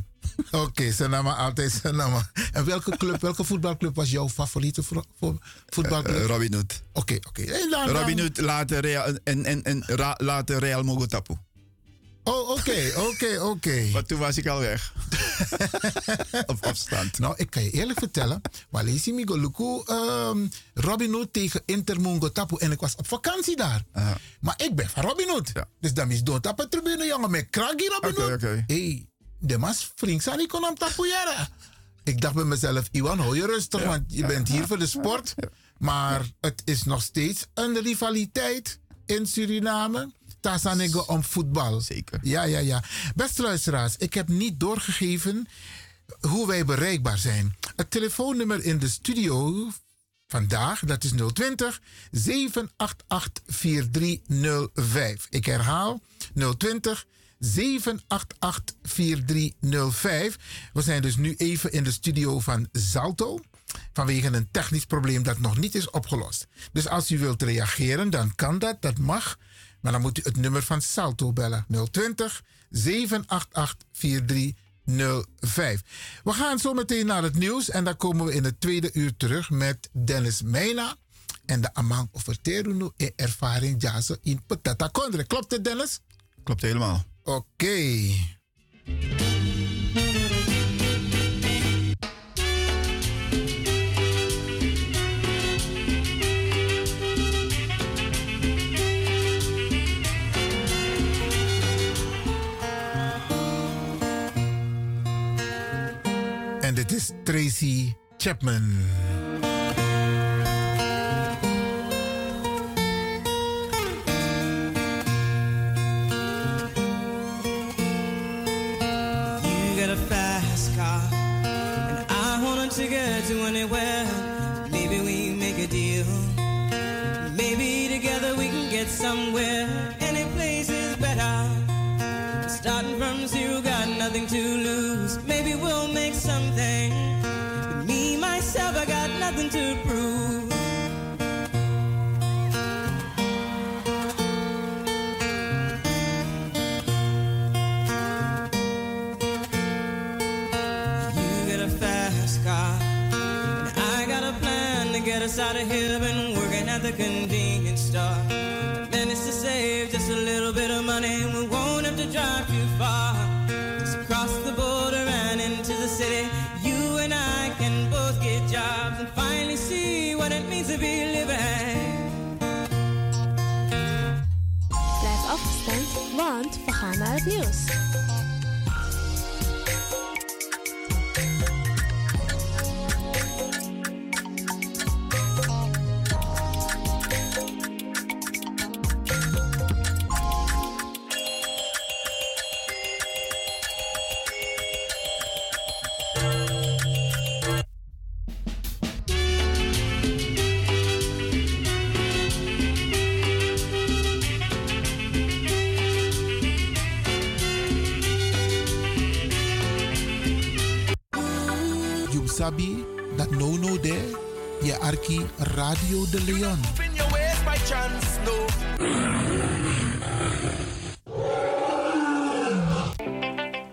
Oké, Sanama, altijd Sanama. En welke club, welke voetbalclub was jouw favoriete vo- vo- voetbalclub? Eh, Robin Hood. Oké, oké. Robin Hood later Real, en, en, en later Real Mogotapu. Oh, oké, oké, oké. Maar toen was ik al weg. Op afstand. Nou, ik kan je eerlijk vertellen. Walesi Migoluku, um, Robin Hood tegen Inter Mungo Tapu. En ik was op vakantie daar. Maar ik ben van Robin Hood. Dus dan is Don Tapu tribune, jongen. Met Kragi Robin Oké, Hood. oké. hey, de mas zijn ik kon hem. Ik dacht bij mezelf, Iwan, hou je rustig, want je bent hier voor de sport. Maar het is nog steeds een rivaliteit in Suriname. Tasanego om voetbal. Zeker. Ja, ja, ja. Beste luisteraars, ik heb niet doorgegeven hoe wij bereikbaar zijn. Het telefoonnummer in de studio vandaag, dat is 020 788 4305. Ik herhaal 020 788 4305. We zijn dus nu even in de studio van Zalto. Vanwege een technisch probleem dat nog niet is opgelost. Dus als u wilt reageren, dan kan dat, dat mag. Maar dan moet u het nummer van Salto bellen. 020 788 4305. We gaan zo meteen naar het nieuws. En dan komen we in het tweede uur terug met Dennis Meina. En de Amang Overterunu in ervaring jazen in Petata Kondre. Klopt het, Dennis? Klopt helemaal. Oké. Is Tracy Chapman. You got a fast car, and I want anywhere. Want we gaan naar het nieuws. Dat no no there. Je arki Radio de Leon. In your ways by chance, no.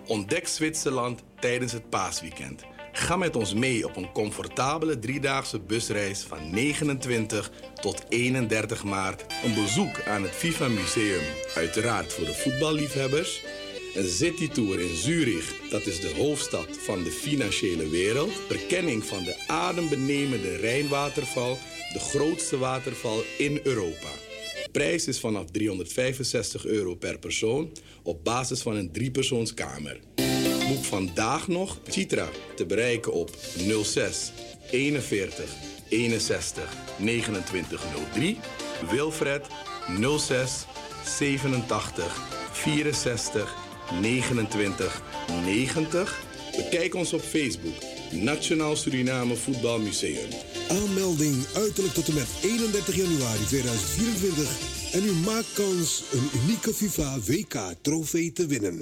Ontdek Zwitserland tijdens het paasweekend. Ga met ons mee op een comfortabele driedaagse busreis van 29 tot 31 maart. Een bezoek aan het FIFA Museum, uiteraard voor de voetballiefhebbers. Een citytour in Zurich, dat is de hoofdstad van de financiële wereld. Verkenning van de adembenemende Rijnwaterval, de grootste waterval in Europa. Prijs is vanaf 365 euro per persoon op basis van een driepersoonskamer. Boek vandaag nog Citra te bereiken op 06 41 61 2903. Wilfred 06 87 64 29 90. Bekijk ons op Facebook. Nationaal Suriname Voetbalmuseum. Aanmelding uiterlijk tot en met 31 januari 2024. En u maakt kans een unieke FIFA WK-trofee te winnen.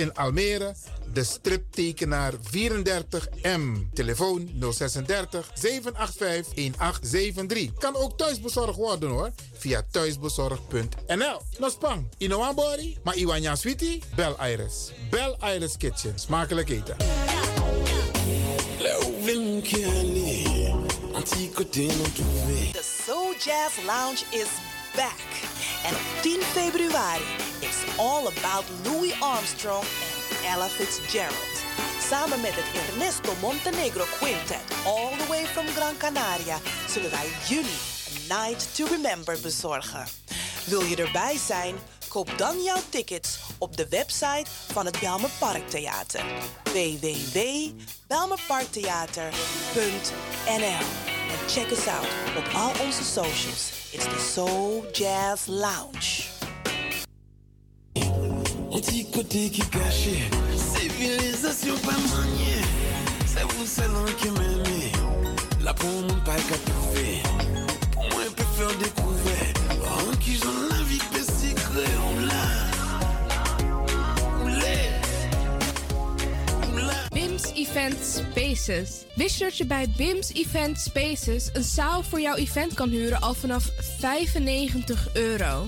in Almere, de striptekenaar 34M. Telefoon 036 785 1873. Kan ook thuisbezorgd worden hoor, via thuisbezorgd.nl. Nospang, Inoambori, maar Iwanya Sweetie? Bel Iris. Bel Iris Kitchen. Smakelijk eten. The Soul Jazz Lounge is back. En op 10 februari all about Louis Armstrong en Ella Fitzgerald. Samen met het Ernesto Montenegro Quintet, all the way from Gran Canaria, zullen wij jullie a Night to Remember bezorgen. Wil je erbij zijn? Koop dan jouw tickets op de website van het Belmer Parktheater. www.belmerparktheater.nl En check us out op al onze socials. It's the Soul Jazz Lounge. Petit côté qui cachait, civilisation pas maniée. C'est vous seul qui m'aimez. La pour mon pas qu'à fait. Pour moi, peut faire découvert. En qui j'en la vie, peut secret, on l'a. BIMS Event Spaces. Wist je dat je bij BIMS Event Spaces een zaal voor jouw event kan huren al vanaf 95 euro?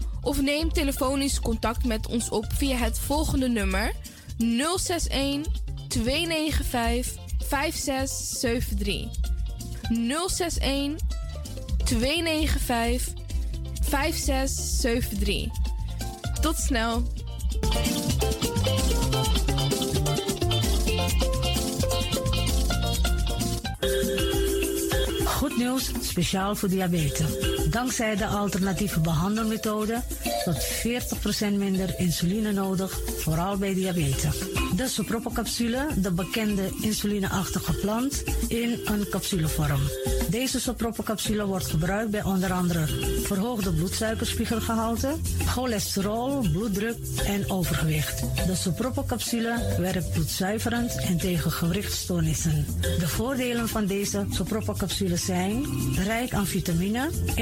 of neem telefonisch contact met ons op via het volgende nummer 061 295 5673. 061 295 5673. Tot snel. Goed nieuws, speciaal voor diabetes. Dankzij de alternatieve behandelmethode tot 40% minder insuline nodig, vooral bij diabetes. De sopropocapsule, de bekende insulineachtige plant, in een capsulevorm. Deze sopropocapsule wordt gebruikt bij onder andere verhoogde bloedsuikerspiegelgehalte, cholesterol, bloeddruk en overgewicht. De sopropocapsule werkt bloedzuiverend en tegen gewrichtstoornissen. De voordelen van deze sopropocapsule zijn rijk aan vitamine,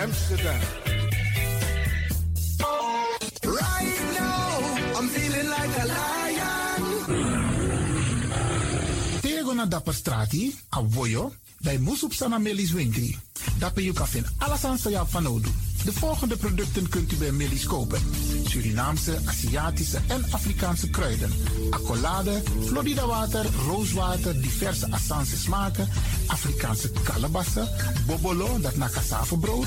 Amsterdam. Right now, I'm feeling like a lion. Tego na dapper strati, a voyo, bij Moesop Sana Melis Winkri. Dapper you kan vinden alles aan van nodig. De volgende producten kunt u bij Melis kopen. Surinaamse, Aziatische en Afrikaanse kruiden. Accolade, Florida water, rooswater, diverse Assange smaken. Afrikaanse kalebassen, bobolo, dat na brood.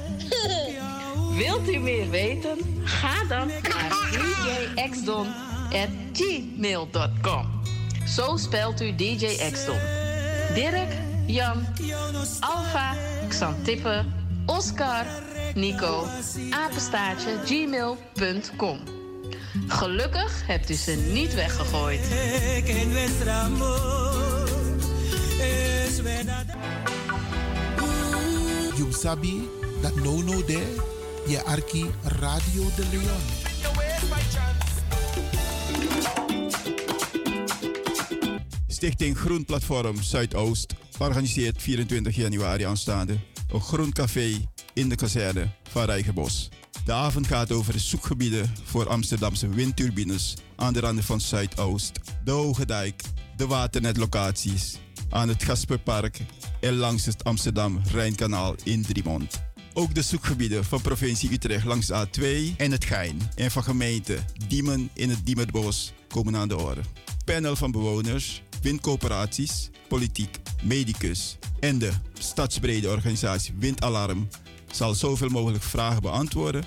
Wilt u meer weten? Ga dan naar djxdon.gmail.com. Zo spelt u DJ Xdon. Dirk, Jan, Alfa, Xantippe, Oscar, Nico, apenstaartje, gmail.com. Gelukkig hebt u ze niet weggegooid. You sabi dat no no there, je arki Radio de Leon. Stichting Groen Platform Zuidoost organiseert 24 januari aanstaande een groen café in de kazerne van Rijgenbos. De avond gaat over de zoekgebieden voor Amsterdamse windturbines aan de randen van Zuidoost, de Hoge Dijk, de waternetlocaties aan het Gasperpark en langs het Amsterdam-Rijnkanaal in Driemond. Ook de zoekgebieden van provincie Utrecht langs de A2 en het Gein en van gemeente Diemen in het Diemerbos komen aan de orde. Panel van bewoners, windcoöperaties, politiek, medicus en de stadsbrede organisatie Windalarm zal zoveel mogelijk vragen beantwoorden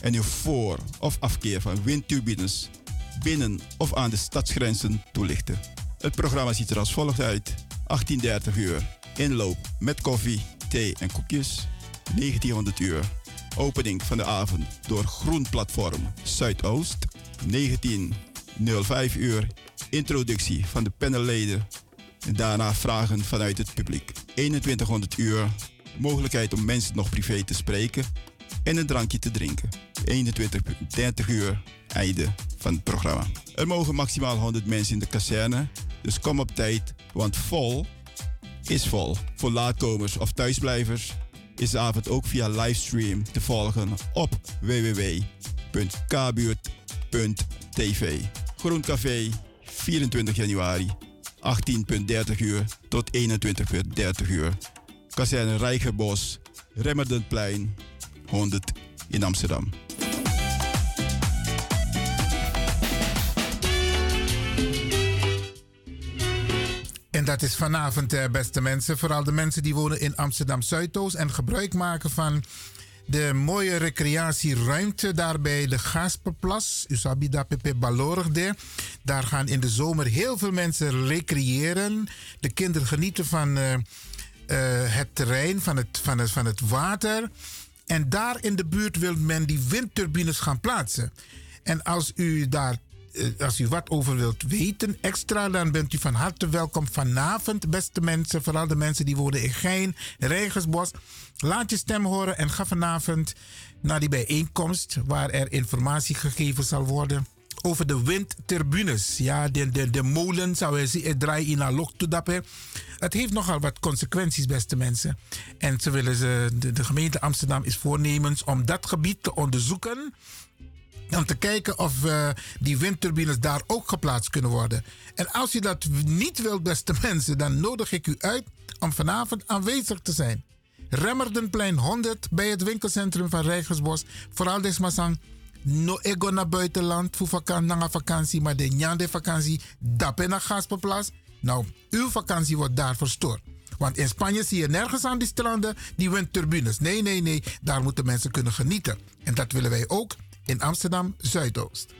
en uw voor- of afkeer van windturbines binnen of aan de stadsgrenzen toelichten. Het programma ziet er als volgt uit. 18.30 uur inloop met koffie, thee en koekjes. 1900 uur opening van de avond door Groen Platform Zuidoost. 19.05 uur introductie van de panelleden en daarna vragen vanuit het publiek. 2100 uur mogelijkheid om mensen nog privé te spreken en een drankje te drinken. 21, 30 uur einde van het programma. Er mogen maximaal 100 mensen in de kazerne, dus kom op tijd, want vol is vol. Voor laatkomers of thuisblijvers is de avond ook via livestream te volgen op www.kbuurt.tv. Groen Café, 24 januari, 18.30 uur tot 21.30 uur. Kazerne Rijgerbos, Remmerdenplein, 100 in Amsterdam. En dat is vanavond, eh, beste mensen. Vooral de mensen die wonen in Amsterdam Zuidoost en gebruik maken van de mooie recreatieruimte daarbij de Gasperplas. Usabida Pepe Balorigde. Daar gaan in de zomer heel veel mensen recreëren. De kinderen genieten van eh, eh, het terrein, van het, van, het, van het water. En daar in de buurt wil men die windturbines gaan plaatsen. En als u daar als u wat over wilt weten extra, dan bent u van harte welkom vanavond, beste mensen. Vooral de mensen die wonen in Gein, Regensbos. Laat je stem horen en ga vanavond naar die bijeenkomst waar er informatie gegeven zal worden over de windturbines. Ja, de, de, de molen zou je draaien in een dappen. Het heeft nogal wat consequenties, beste mensen. En ze willen ze, de, de gemeente Amsterdam is voornemens om dat gebied te onderzoeken om te kijken of uh, die windturbines daar ook geplaatst kunnen worden. En als je dat niet wilt, beste mensen, dan nodig ik u uit om vanavond aanwezig te zijn. Remmerdenplein 100 bij het winkelcentrum van Rijgersbos. Vooral desmasang no ego naar buitenland voor vakantie, vakantie, maar de njande vakantie, dappen naar Gasperplas. Nou, uw vakantie wordt daar verstoord. Want in Spanje zie je nergens aan die stranden die windturbines. Nee, nee, nee, daar moeten mensen kunnen genieten. En dat willen wij ook in Amsterdam Zuidoost.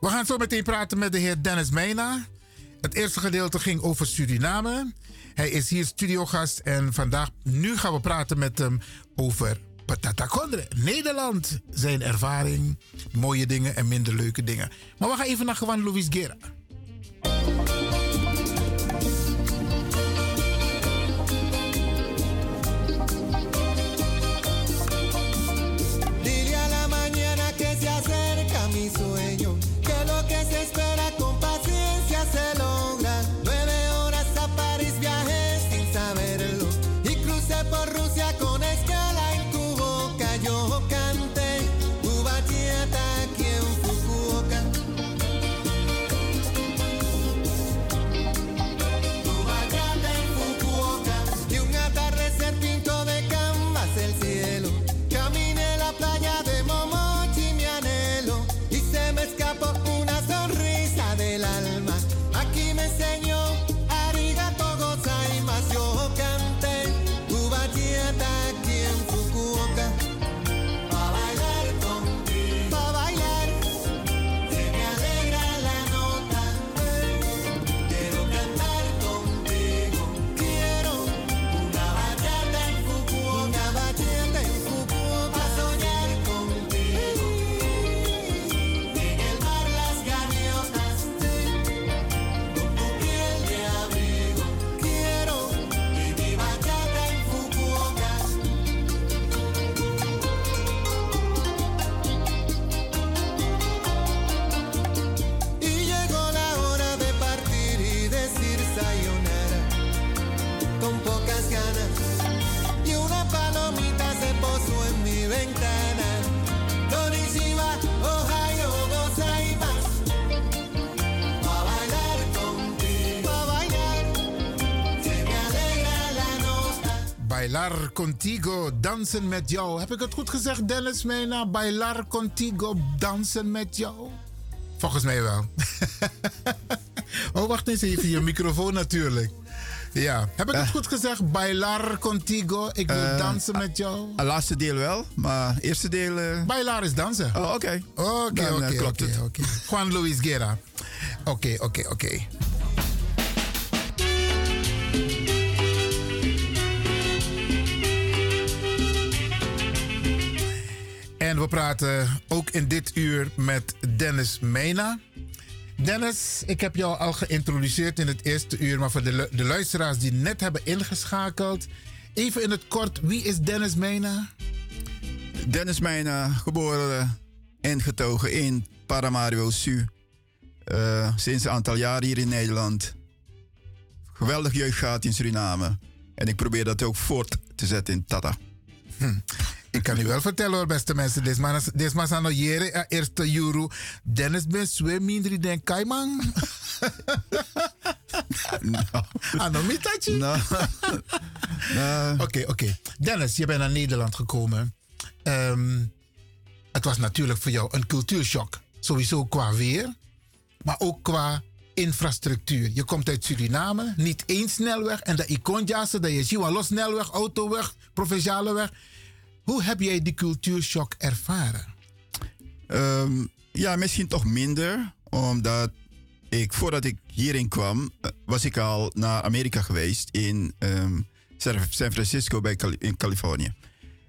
We gaan zo meteen praten met de heer Dennis Meijna. Het eerste gedeelte ging over Suriname. Hij is hier studiogast en vandaag, nu gaan we praten met hem over Patata Kondre. Nederland, zijn ervaring, mooie dingen en minder leuke dingen. Maar we gaan even naar Juan Luis Guerra. Bailar contigo, dansen met jou. Heb ik het goed gezegd, Dennis Mena? Bailar contigo, dansen met jou? Volgens mij wel. oh, wacht eens even. Je microfoon natuurlijk. Ja, heb ik het goed gezegd? Bailar contigo. Ik wil uh, dansen met jou. Het laatste deel wel, maar eerste deel. Uh... Bailar is dansen. Oh, oké. Oké, oké, oké. Juan Luis Guerra. Oké, oké, oké. We praten ook in dit uur met Dennis Mena. Dennis, ik heb jou al geïntroduceerd in het eerste uur, maar voor de, de luisteraars die net hebben ingeschakeld, even in het kort, wie is Dennis Mena? Dennis Mena, geboren en getogen in Paramaribo Su. Uh, sinds een aantal jaren hier in Nederland. Geweldig jeugd gehad in Suriname. En ik probeer dat ook voort te zetten in Tata. Hm. Ik kan u wel vertellen hoor, beste mensen. Aan jere eh, eerste euro. Dennis ben zwem minder dan Kaiman. no. Anomitachi? No. Oké, oké. Dennis, je bent naar Nederland gekomen. Um, het was natuurlijk voor jou een cultuurshock. Sowieso qua weer, maar ook qua infrastructuur. Je komt uit Suriname, niet één snelweg en de Iconja's, dat je los snelweg, autoweg, provinciale weg. Hoe heb jij die cultuurshock ervaren? Ehm, ja, misschien toch minder, omdat ik voordat ik hierin kwam, eh, was ik al naar Amerika geweest in ehm, San Francisco bij in Californië.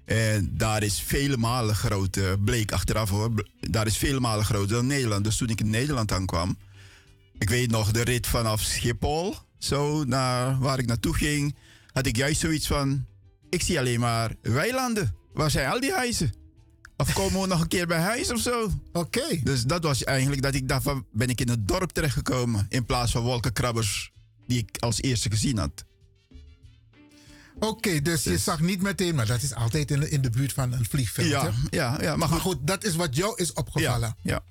En daar is vele malen groter, bleek achteraf hoor, daar is vele malen groter dan Nederland. Dus toen ik in Nederland aankwam, ik weet nog de rit vanaf Schiphol, zo naar waar ik naartoe ging, had ik juist zoiets van, ik zie alleen maar weilanden. Waar zijn al die huizen? Of komen we nog een keer bij huis of zo? Oké. Dus dat was eigenlijk dat ik dacht van, ben ik in het dorp terechtgekomen in plaats van wolkenkrabbers die ik als eerste gezien had. Oké, dus, je dus- zag niet meteen, maar dat is altijd in de, in de buurt van een vliegveld. Ja, ja, ja maar, goed. dat is wat jou is opgevallen. Ja, ja.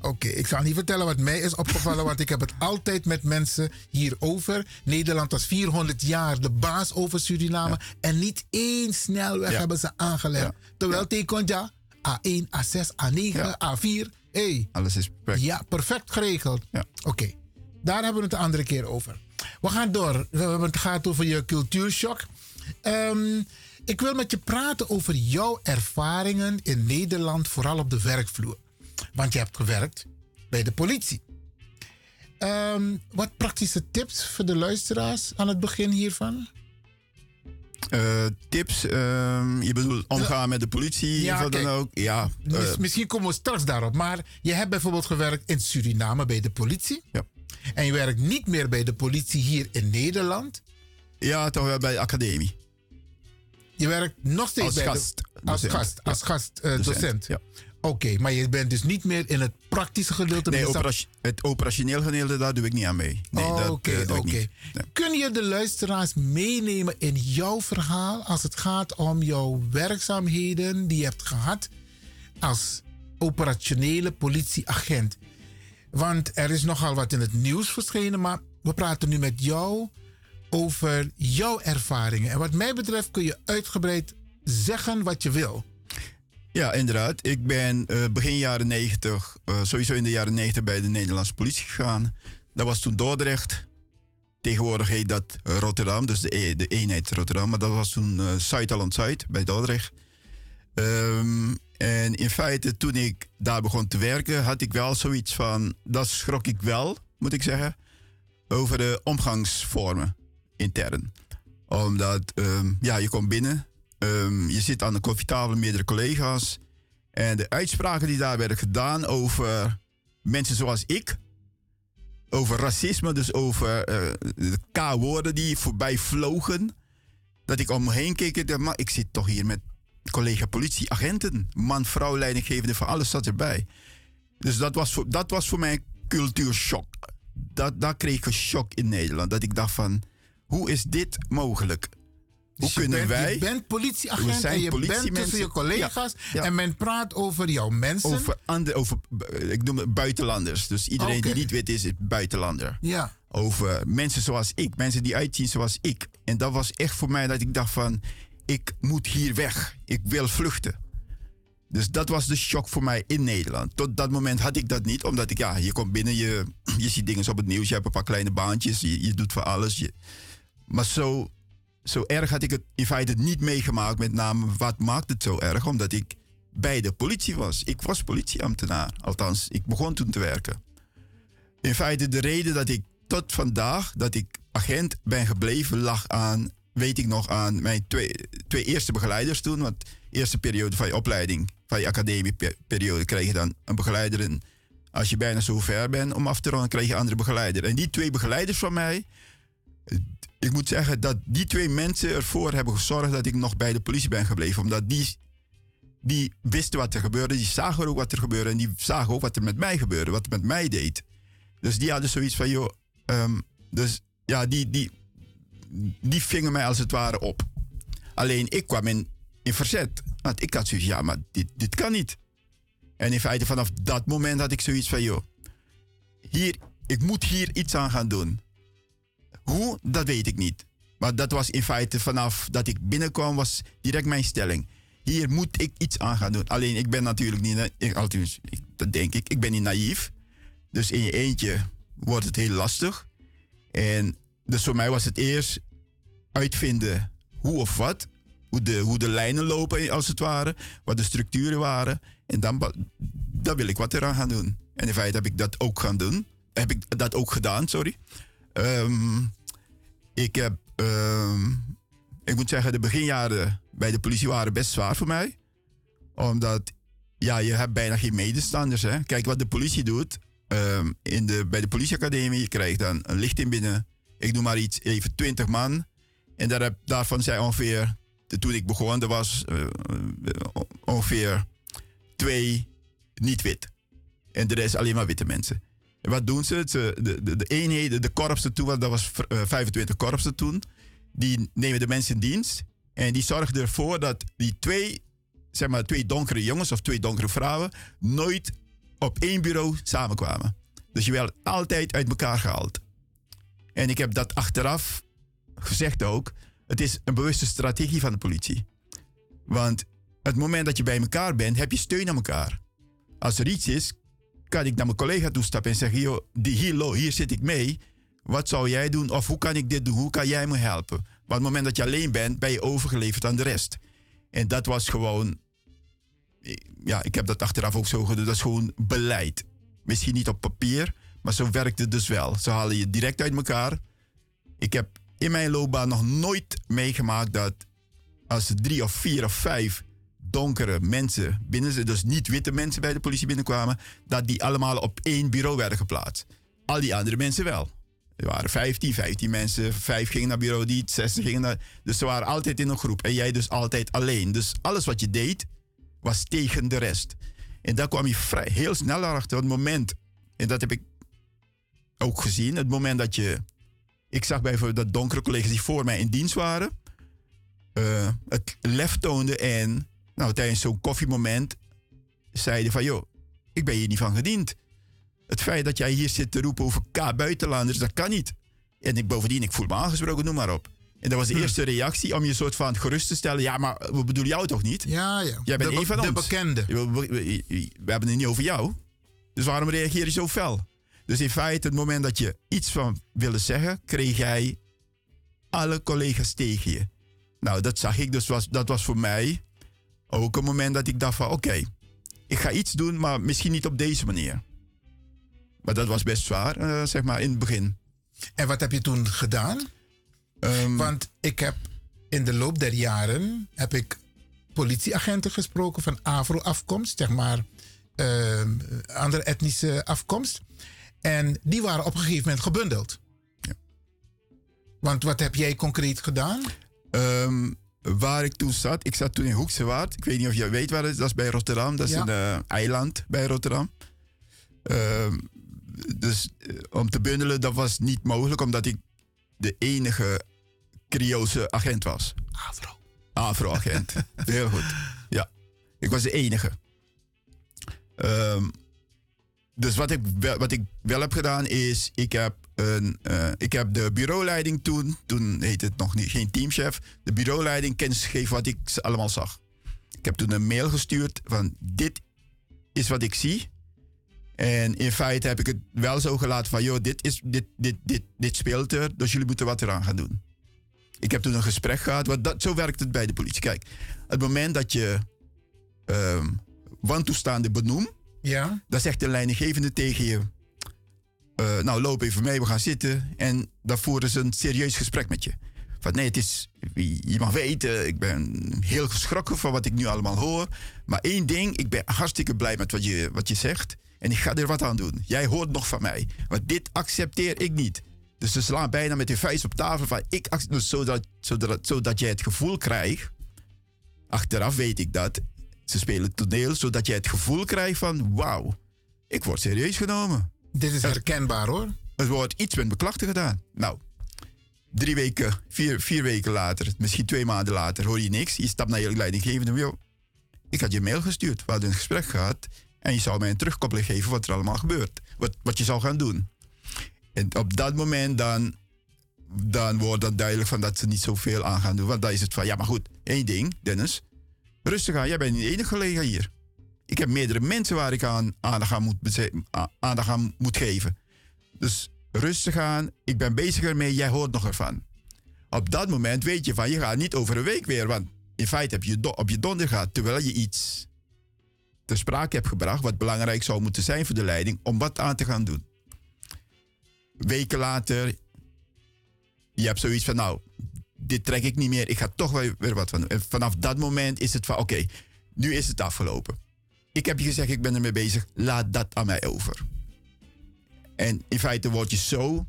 Oké, ik zal niet vertellen wat mij is opgevallen, want ik heb het altijd met mensen hierover. Nederland was 400 jaar de baas over Suriname en niet één snelweg hebben ze aangelegd. Terwijl Tekonja A1, A6, A9, A4, hey. Alles is perfect. Ja, perfect geregeld. Oké, daar hebben we het de andere keer over. We gaan door. Het gaat over je cultuurshock. Um, ik wil met je praten over jouw ervaringen in Nederland, vooral op de werkvloer. Want je hebt gewerkt bij de politie. Um, wat praktische tips voor de luisteraars aan het begin hiervan? Uh, tips, uh, je bedoelt omgaan met de politie ja, of dan ook? Ja, uh, misschien komen we straks daarop. Maar je hebt bijvoorbeeld gewerkt in Suriname bij de politie. Ja. En je werkt niet meer bij de politie hier in Nederland. Ja, toch wel bij de academie. Je werkt nog steeds als bij gast, de, als gast, als gastdocent. ja. Oké, maar je bent dus niet meer in het praktische gedeelte. Nee, het operationeel gedeelte, daar doe ik niet aan mee. Nee, Oké, oké. Okay, Kun je de luisteraars meenemen in jouw verhaal als het gaat om jouw werkzaamheden die je hebt gehad als operationele politieagent? Want er is nogal wat in het nieuws verschenen, maar we praten nu met jou over jouw ervaringen. En wat mij betreft kun je uitgebreid zeggen wat je wil. Ja, inderdaad. Ik ben uh, begin jaren 90, uh, eh, sowieso in de jaren 90 bij de Nederlandse politie gegaan. Dat was toen Dordrecht. Tegenwoordig heet dat Rotterdam, dus de, e-, de eenheid Rotterdam. Maar dat was toen uh, Zuid-Holland-Zuid bij Dordrecht. Um, en in feite, toen ik daar begon te werken, had ik wel zoiets van. Dat schrok ik wel, moet ik zeggen. Over de omgangsvormen intern. Omdat, um, ja, je komt binnen. Um, je zit aan de koffietafel meerdere collega's. En de uitspraken die daar werden gedaan over mensen zoals ik. Over racisme, dus over uh, de K-woorden die voorbij vlogen. Dat ik om me heen keek en dacht, ik zit toch hier met collega politieagenten, man, vrouw, leidinggevende, van alles zat erbij. Dus dat was voor, dat was voor mij cultuurshock. Dat, dat kreeg ik een shock in Nederland. Dat ik dacht van, hoe is dit mogelijk? Hoe dus kunnen wij... Je bent politieagent en je bent tussen je collega's en men praat over jouw mensen. Over, andere, over ik noem het buitenlanders. Dus iedereen die niet weet is, is buitenlander. Ja. Over mensen zoals ik, mensen die uitzien zoals ik. En dat was echt voor mij dat ik dacht van, ik moet hier weg. Ik wil vluchten. Dus dat was de shock voor mij in Nederland. Tot dat moment had ik dat niet, omdat ik, ja, je komt binnen, je, je ziet dingen op het nieuws, je hebt een paar kleine baantjes, je, je doet voor alles. Je, maar zo, zo erg had ik het in feite niet meegemaakt. Met name, wat maakt het zo erg? Omdat ik bij de politie was. Ik was politieambtenaar, althans, ik begon toen te werken. In feite, de reden dat ik tot vandaag, dat ik agent ben gebleven, lag aan weet ik nog aan mijn twee, twee eerste begeleiders toen. Want de eerste periode van je opleiding, van je academieperiode, krijg je dan een begeleider. En als je bijna zo ver bent om af te ronden, krijg je een andere begeleider. En die twee begeleiders van mij, ik moet zeggen dat die twee mensen ervoor hebben gezorgd dat ik nog bij de politie ben gebleven. Omdat die, die wisten wat er gebeurde, die zagen ook wat er gebeurde. En die zagen ook wat er met mij gebeurde, wat er met mij deed. Dus die hadden zoiets van, joh, um, dus ja, die, die, die vingen mij als het ware op. Alleen ik kwam in, in verzet. Want ik had zoiets, ja, maar dit, dit kan niet. En in feite vanaf dat moment had ik zoiets van, joh, hier, ik moet hier iets aan gaan doen. Hoe, dat weet ik niet. Maar dat was in feite vanaf dat ik binnenkwam, was direct mijn stelling. hier moet ik iets aan gaan doen. Alleen ik ben natuurlijk niet, ik, althans, ik, dat denk ik, ik ben niet naïef. Dus in je eentje wordt het heel lastig. En dus voor mij was het eerst uitvinden hoe of wat. Hoe de, hoe de lijnen lopen, als het ware. Wat de structuren waren. En dan, dan wil ik wat eraan gaan doen. En in feite heb ik dat ook gaan doen. Heb ik dat ook gedaan, sorry. Ehm, ik heb... ehm, ik moet zeggen, de beginjaren bij de politie waren best zwaar voor mij. Omdat, ja, je hebt bijna geen medestanders. Hè? Kijk, wat de politie doet. ehm, in de, bij de politieacademie, je dan een licht in binnen. Ik noem maar iets, even 20 man. En daar heb, daarvan zijn ongeveer, toen ik begon, er was eh, eh, ongeveer twee niet wit. En de rest alleen maar witte mensen. Wat doen ze? de, de, de eenheden, de korpsen toen, dat was eh, 25 korpsen toen, die nemen de mensen in dienst. En die zorgen ervoor dat die twee, zeg maar, twee donkere jongens of twee donkere vrouwen nooit op één bureau samenkwamen. Dus je werd altijd uit elkaar gehaald. En ik heb dat achteraf gezegd ook. Het is een bewuste strategie van de politie. Want het moment dat je bij elkaar bent, heb je steun aan elkaar. Als er iets is, kan ik naar mijn collega toestappen en zeggen: die hier, hier zit ik mee. Wat zou jij doen? Of hoe kan ik dit doen? Hoe kan jij me helpen? Maar op het moment dat je alleen bent, ben je overgeleverd aan de rest. En dat was gewoon. Ja, ik heb dat achteraf ook zo gedaan. Dat is gewoon beleid. Misschien niet op papier, maar zo werkt het dus wel. Ze halen je direct uit elkaar. Ik heb in mijn loopbaan nog nooit meegemaakt dat als drie of vier of vijf donkere mensen binnen dus niet witte mensen bij de politie binnenkwamen, dat die allemaal op één bureau werden geplaatst. Al die andere mensen wel. Er waren 15, 15 mensen, vijf gingen naar bureau dit, 60 gingen naar. Dus ze waren altijd in een groep en jij dus altijd alleen. Dus alles wat je deed was tegen de rest. En daar kwam je vrij, heel snel achter. Het moment, en dat heb ik ook gezien, het moment dat je. Ik zag bijvoorbeeld dat donkere collega's die voor mij in dienst waren, eh, het lef toonden en nou, tijdens zo'n koffiemoment zeiden van joh, ik ben hier niet van gediend. Het feit dat jij hier zit te roepen over K-buitenlanders, dat kan niet. En ik, bovendien, ik voel me aangesproken, noem maar op. En dat was de Hm. eerste reactie om je soort van gerust te stellen. Ja, maar we bedoelen jou toch niet? Ja, ja. Jij bent een van be- de ons. bekende. We, we- we- we hebben het niet over jou. Dus waarom reageer je zo fel? Dus in feite, het moment dat je iets van wilde zeggen, kreeg jij alle collega's tegen je. Nou, dat zag ik. Dus was, dat was voor mij ook een moment dat ik dacht van... Oké, ik ga iets doen, maar misschien niet op deze manier. Maar dat was best zwaar, eh, zeg maar, in het begin. En wat heb je toen gedaan? Ehm, Want ik heb in de loop der jaren heb ik politieagenten gesproken van Afro-afkomst, zeg maar ehm, andere etnische afkomst. En die waren op een gegeven moment gebundeld. Want wat heb jij concreet gedaan? Ehm, waar ik toen zat, ik zat toen in Hoekse Waard. Ik weet niet of jij weet waar het is, dat is bij Rotterdam. Dat is Ja. een eh, eiland bij Rotterdam. Ehm, dus eh, om te bundelen, dat was niet mogelijk, omdat ik de enige Creoolse agent was. Afro. Afro-agent. Heel goed. Ja, ik was de enige. Ehm, dus wat ik, wel, wat ik wel heb gedaan is, ik heb, een, eh, ik heb de bureauleiding toen, toen heette het nog niet, geen teamchef, de bureauleiding kennis gegeven wat ik allemaal zag. Ik heb toen een mail gestuurd van dit is wat ik zie. En in feite heb ik het wel zo gelaten van, joh, dit, is, dit, dit, dit, dit speelt er, dus jullie moeten wat eraan gaan doen. Ik heb toen een gesprek gehad, want dat, zo werkt het bij de politie. Kijk, het moment dat je wantoestanden benoemt, Ja. dan zegt de leidinggevende tegen je: eh, Nou, loop even mee, we gaan zitten. En dan voeren ze een serieus gesprek met je. Van nee, het is, je mag weten, ik ben heel geschrokken van wat ik nu allemaal hoor. Maar één ding, ik ben hartstikke blij met wat je, wat je zegt. En ik ga er wat aan doen. Jij hoort nog van mij. Want dit accepteer ik niet. Dus ze slaan bijna met hun vuist op tafel van ik dus zodat, zodat, zodat jij het gevoel krijgt. Achteraf weet ik dat. Ze spelen toneel zodat jij het gevoel krijgt van wauw, ik word serieus genomen. Dit is herkenbaar hoor. Er wordt iets met mijn klachten gedaan. Nou, drie weken, vier, vier weken later, misschien twee maanden later, hoor je niks. Je stapt naar je leidinggevende. Yo, ik had je mail gestuurd. We hadden een gesprek gehad. En je zou mij een terugkoppeling geven wat er allemaal gebeurt. Wat, wat je zou gaan doen. En op dat moment dan, dan wordt dan duidelijk van dat ze niet zoveel aan gaan doen. Want dan is het van, ja maar goed, één ding, Dennis. Rustig aan, jij bent niet de enige collega hier. Ik heb meerdere mensen waar ik aan aandacht aan moet, aandacht aan moet geven. Dus rustig aan, ik ben bezig ermee, jij hoort nog ervan. Op dat moment weet je van, je gaat niet over een week weer, want in feite heb je op je donder terwijl je iets ter sprake hebt gebracht wat belangrijk zou moeten zijn voor de leiding om wat aan te gaan doen. Weken later, je hebt zoiets van, nou, dit trek ik niet meer, ik ga toch weer, weer wat van doen. En vanaf dat moment is het van, oké, nu is het afgelopen. Ik heb je gezegd, ik ben ermee bezig, laat dat aan mij over. En in feite word je zo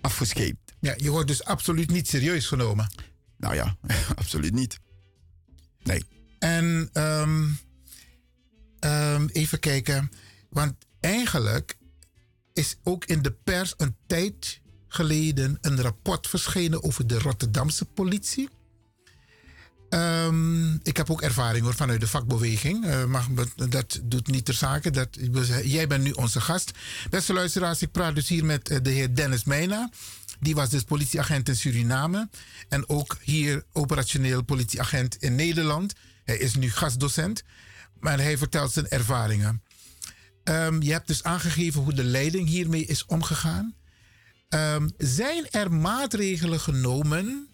afgescheept. Ja, je wordt dus absoluut niet serieus genomen. Nou ja, absoluut niet. Nee. En ehm, ehm, even kijken. Want eigenlijk is ook in de pers een tijd geleden een rapport verschenen over de Rotterdamse politie. Ehm, ik heb ook ervaring hoor, vanuit de vakbeweging. Eh, maar dat doet niet ter zake. Dat, jij bent nu onze gast. Beste luisteraars, ik praat dus hier met eh, de heer Dennis Meijna. Die was dus politieagent in Suriname. En ook hier operationeel politieagent in Nederland. Hij is nu gastdocent. Maar hij vertelt zijn ervaringen. Ehm, je hebt dus aangegeven hoe de leiding hiermee is omgegaan. Ehm, zijn er maatregelen genomen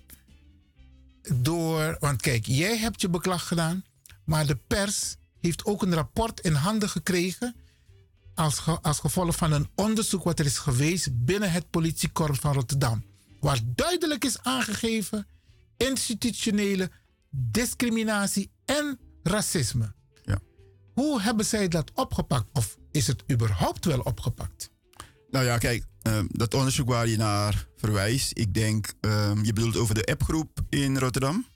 door. Want kijk, jij hebt je beklag gedaan, maar de pers heeft ook een rapport in handen gekregen. Als, ge- als gevolg van een onderzoek wat er is geweest binnen het politiekorps van Rotterdam. Waar duidelijk is aangegeven institutionele discriminatie en racisme. Ja. Hoe hebben zij dat opgepakt? Of is het überhaupt wel opgepakt? Nou ja, kijk, ehm, dat onderzoek waar je naar verwijst, ik denk, ehm, je bedoelt over de appgroep in Rotterdam?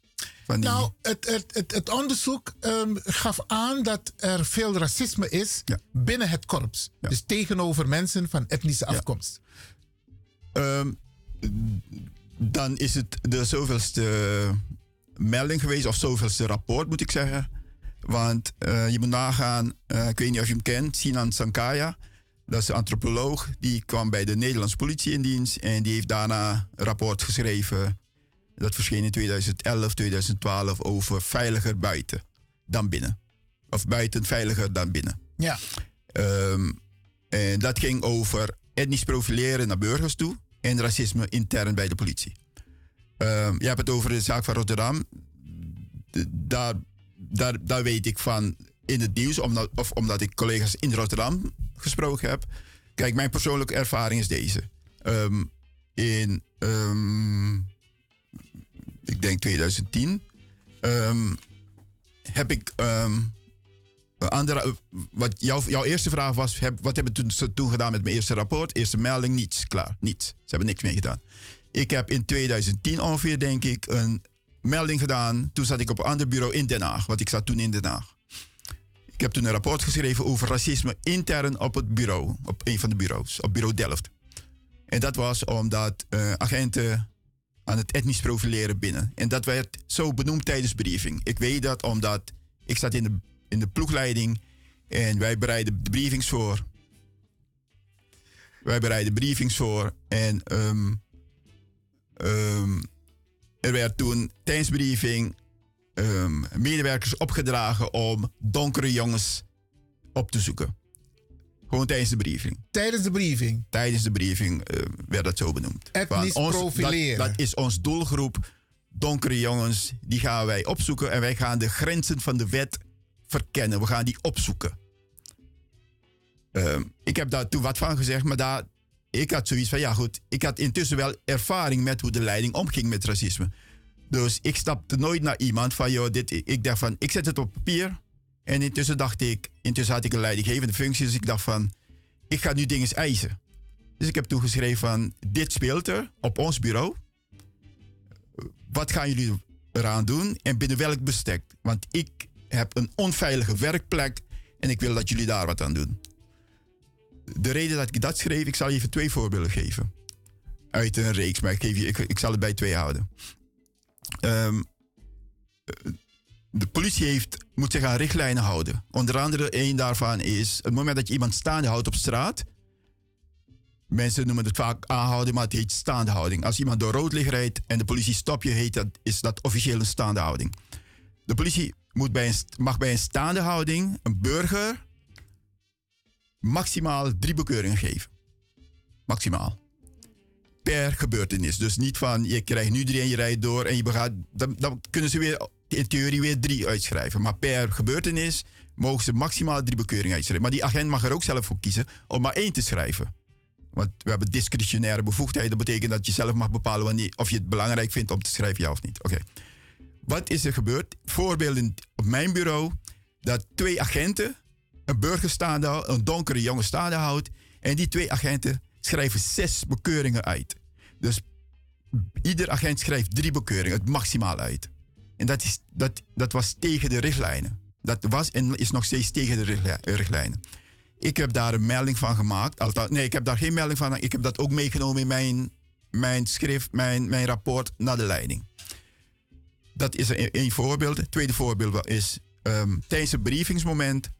Van die, Nou, het, het, het, het onderzoek ehm, gaf aan dat er veel racisme is binnen het korps. Dus tegenover mensen van etnische afkomst. Dan is het de zoveelste melding geweest, of zoveelste rapport moet ik zeggen. Want eh, je moet nagaan, eh, ik weet niet of je hem kent, Sinan Sankaya. Dat is een antropoloog. Die kwam bij de Nederlandse politie in dienst. En die heeft daarna een rapport geschreven. Dat verscheen in 2011, 2012 over veiliger buiten dan binnen. Of buiten veiliger dan binnen. Ja. Ehm, en dat ging over etnisch profileren naar burgers toe en racisme intern bij de politie. Ehm, je hebt het over de zaak van Rotterdam. Daar, daar, daar weet ik van in het nieuws, of omdat ik collega's in Rotterdam gesproken heb. Kijk, mijn persoonlijke ervaring is deze. Ehm, in, ehm, ik denk 2010, ehm, heb ik andere, wat jouw, jouw eerste vraag was, heb, wat hebben ze toen gedaan met mijn eerste rapport? Eerste melding, niets, klaar, niets. Ze hebben niks mee gedaan. Ik heb in 2010 ongeveer, denk ik, een melding gedaan. Toen zat ik op een ander bureau in Den Haag, want ik zat toen in Den Haag. Ik heb toen een rapport geschreven over racisme intern op het bureau, op een van de bureaus, op bureau Delft. En dat was omdat eh, agenten aan het etnisch profileren binnen. En dat werd zo benoemd tijdens briefing. Ik weet dat omdat ik zat in de, in de ploegleiding en wij bereiden de briefings voor. Wij bereiden briefings voor en ehm, ehm, er werd toen tijdens briefing ehm, medewerkers opgedragen om donkere jongens op te zoeken. Gewoon tijdens de briefing. Tijdens de briefing? Tijdens de briefing eh, werd dat zo benoemd. Etnisch Van ons- profileren. Dat, dat is ons doelgroep. Donkere jongens, die gaan wij opzoeken. En wij gaan de grenzen van de wet verkennen. We gaan die opzoeken. Ehm, ik heb daar toen wat van gezegd, maar daar, ik had zoiets van, ja goed, ik had intussen wel ervaring met hoe de leiding omging met racisme. Dus ik stapte nooit naar iemand van, joh, dit, ik dacht van, ik zet het op papier. En intussen dacht ik, intussen had ik een leidinggevende functie, dus ik dacht van, ik ga nu dingen eisen. Dus ik heb toen geschreven van, dit speelt er op ons bureau. Wat gaan jullie eraan doen en binnen welk bestek? Want ik heb een onveilige werkplek en ik wil dat jullie daar wat aan doen. De reden dat ik dat schreef, ik zal even twee voorbeelden geven. Uit een reeks, maar ik, geef je, ik, ik zal het bij twee houden. Ehm, eh, de politie heeft, moet zich aan richtlijnen houden. Onder andere één daarvan is... het moment dat je iemand staande houdt op straat... mensen noemen het vaak aanhouden, maar het heet staande houding. Als iemand door rood licht rijdt en de politie stopt je, heet dat, is dat officieel een staande houding. De politie moet bij mag bij een staande houding een burger maximaal drie bekeuringen geven. Maximaal. Per gebeurtenis. Dus niet van je krijgt nu drie en je rijdt door en je begaat. Dan, dan kunnen ze weer in theorie weer drie uitschrijven. Maar per gebeurtenis mogen ze maximaal drie bekeuringen uitschrijven. Maar die agent mag er ook zelf voor kiezen om maar één te schrijven. Want we hebben discretionaire bevoegdheden. Dat betekent dat je zelf mag bepalen wanneer, of je het belangrijk vindt om te schrijven, ja of niet. Oké. Wat is er gebeurd? Voorbeelden op mijn bureau. Dat twee agenten een burger staande houdt, een donkere jongen staande houdt. En die twee agenten schrijven zes bekeuringen uit. Dus ieder agent schrijft drie bekeuringen, het maximaal uit. En dat, is, dat, dat was tegen de richtlijnen. Dat was en is nog steeds tegen de richtlijnen. Ik heb daar een melding van gemaakt. Althans, nee, ik heb daar geen melding van. Ik heb dat ook meegenomen in mijn, mijn schrift, mijn, mijn rapport naar de leiding. Dat is een, voorbeeld. Het tweede voorbeeld is um, tijdens het briefingsmoment.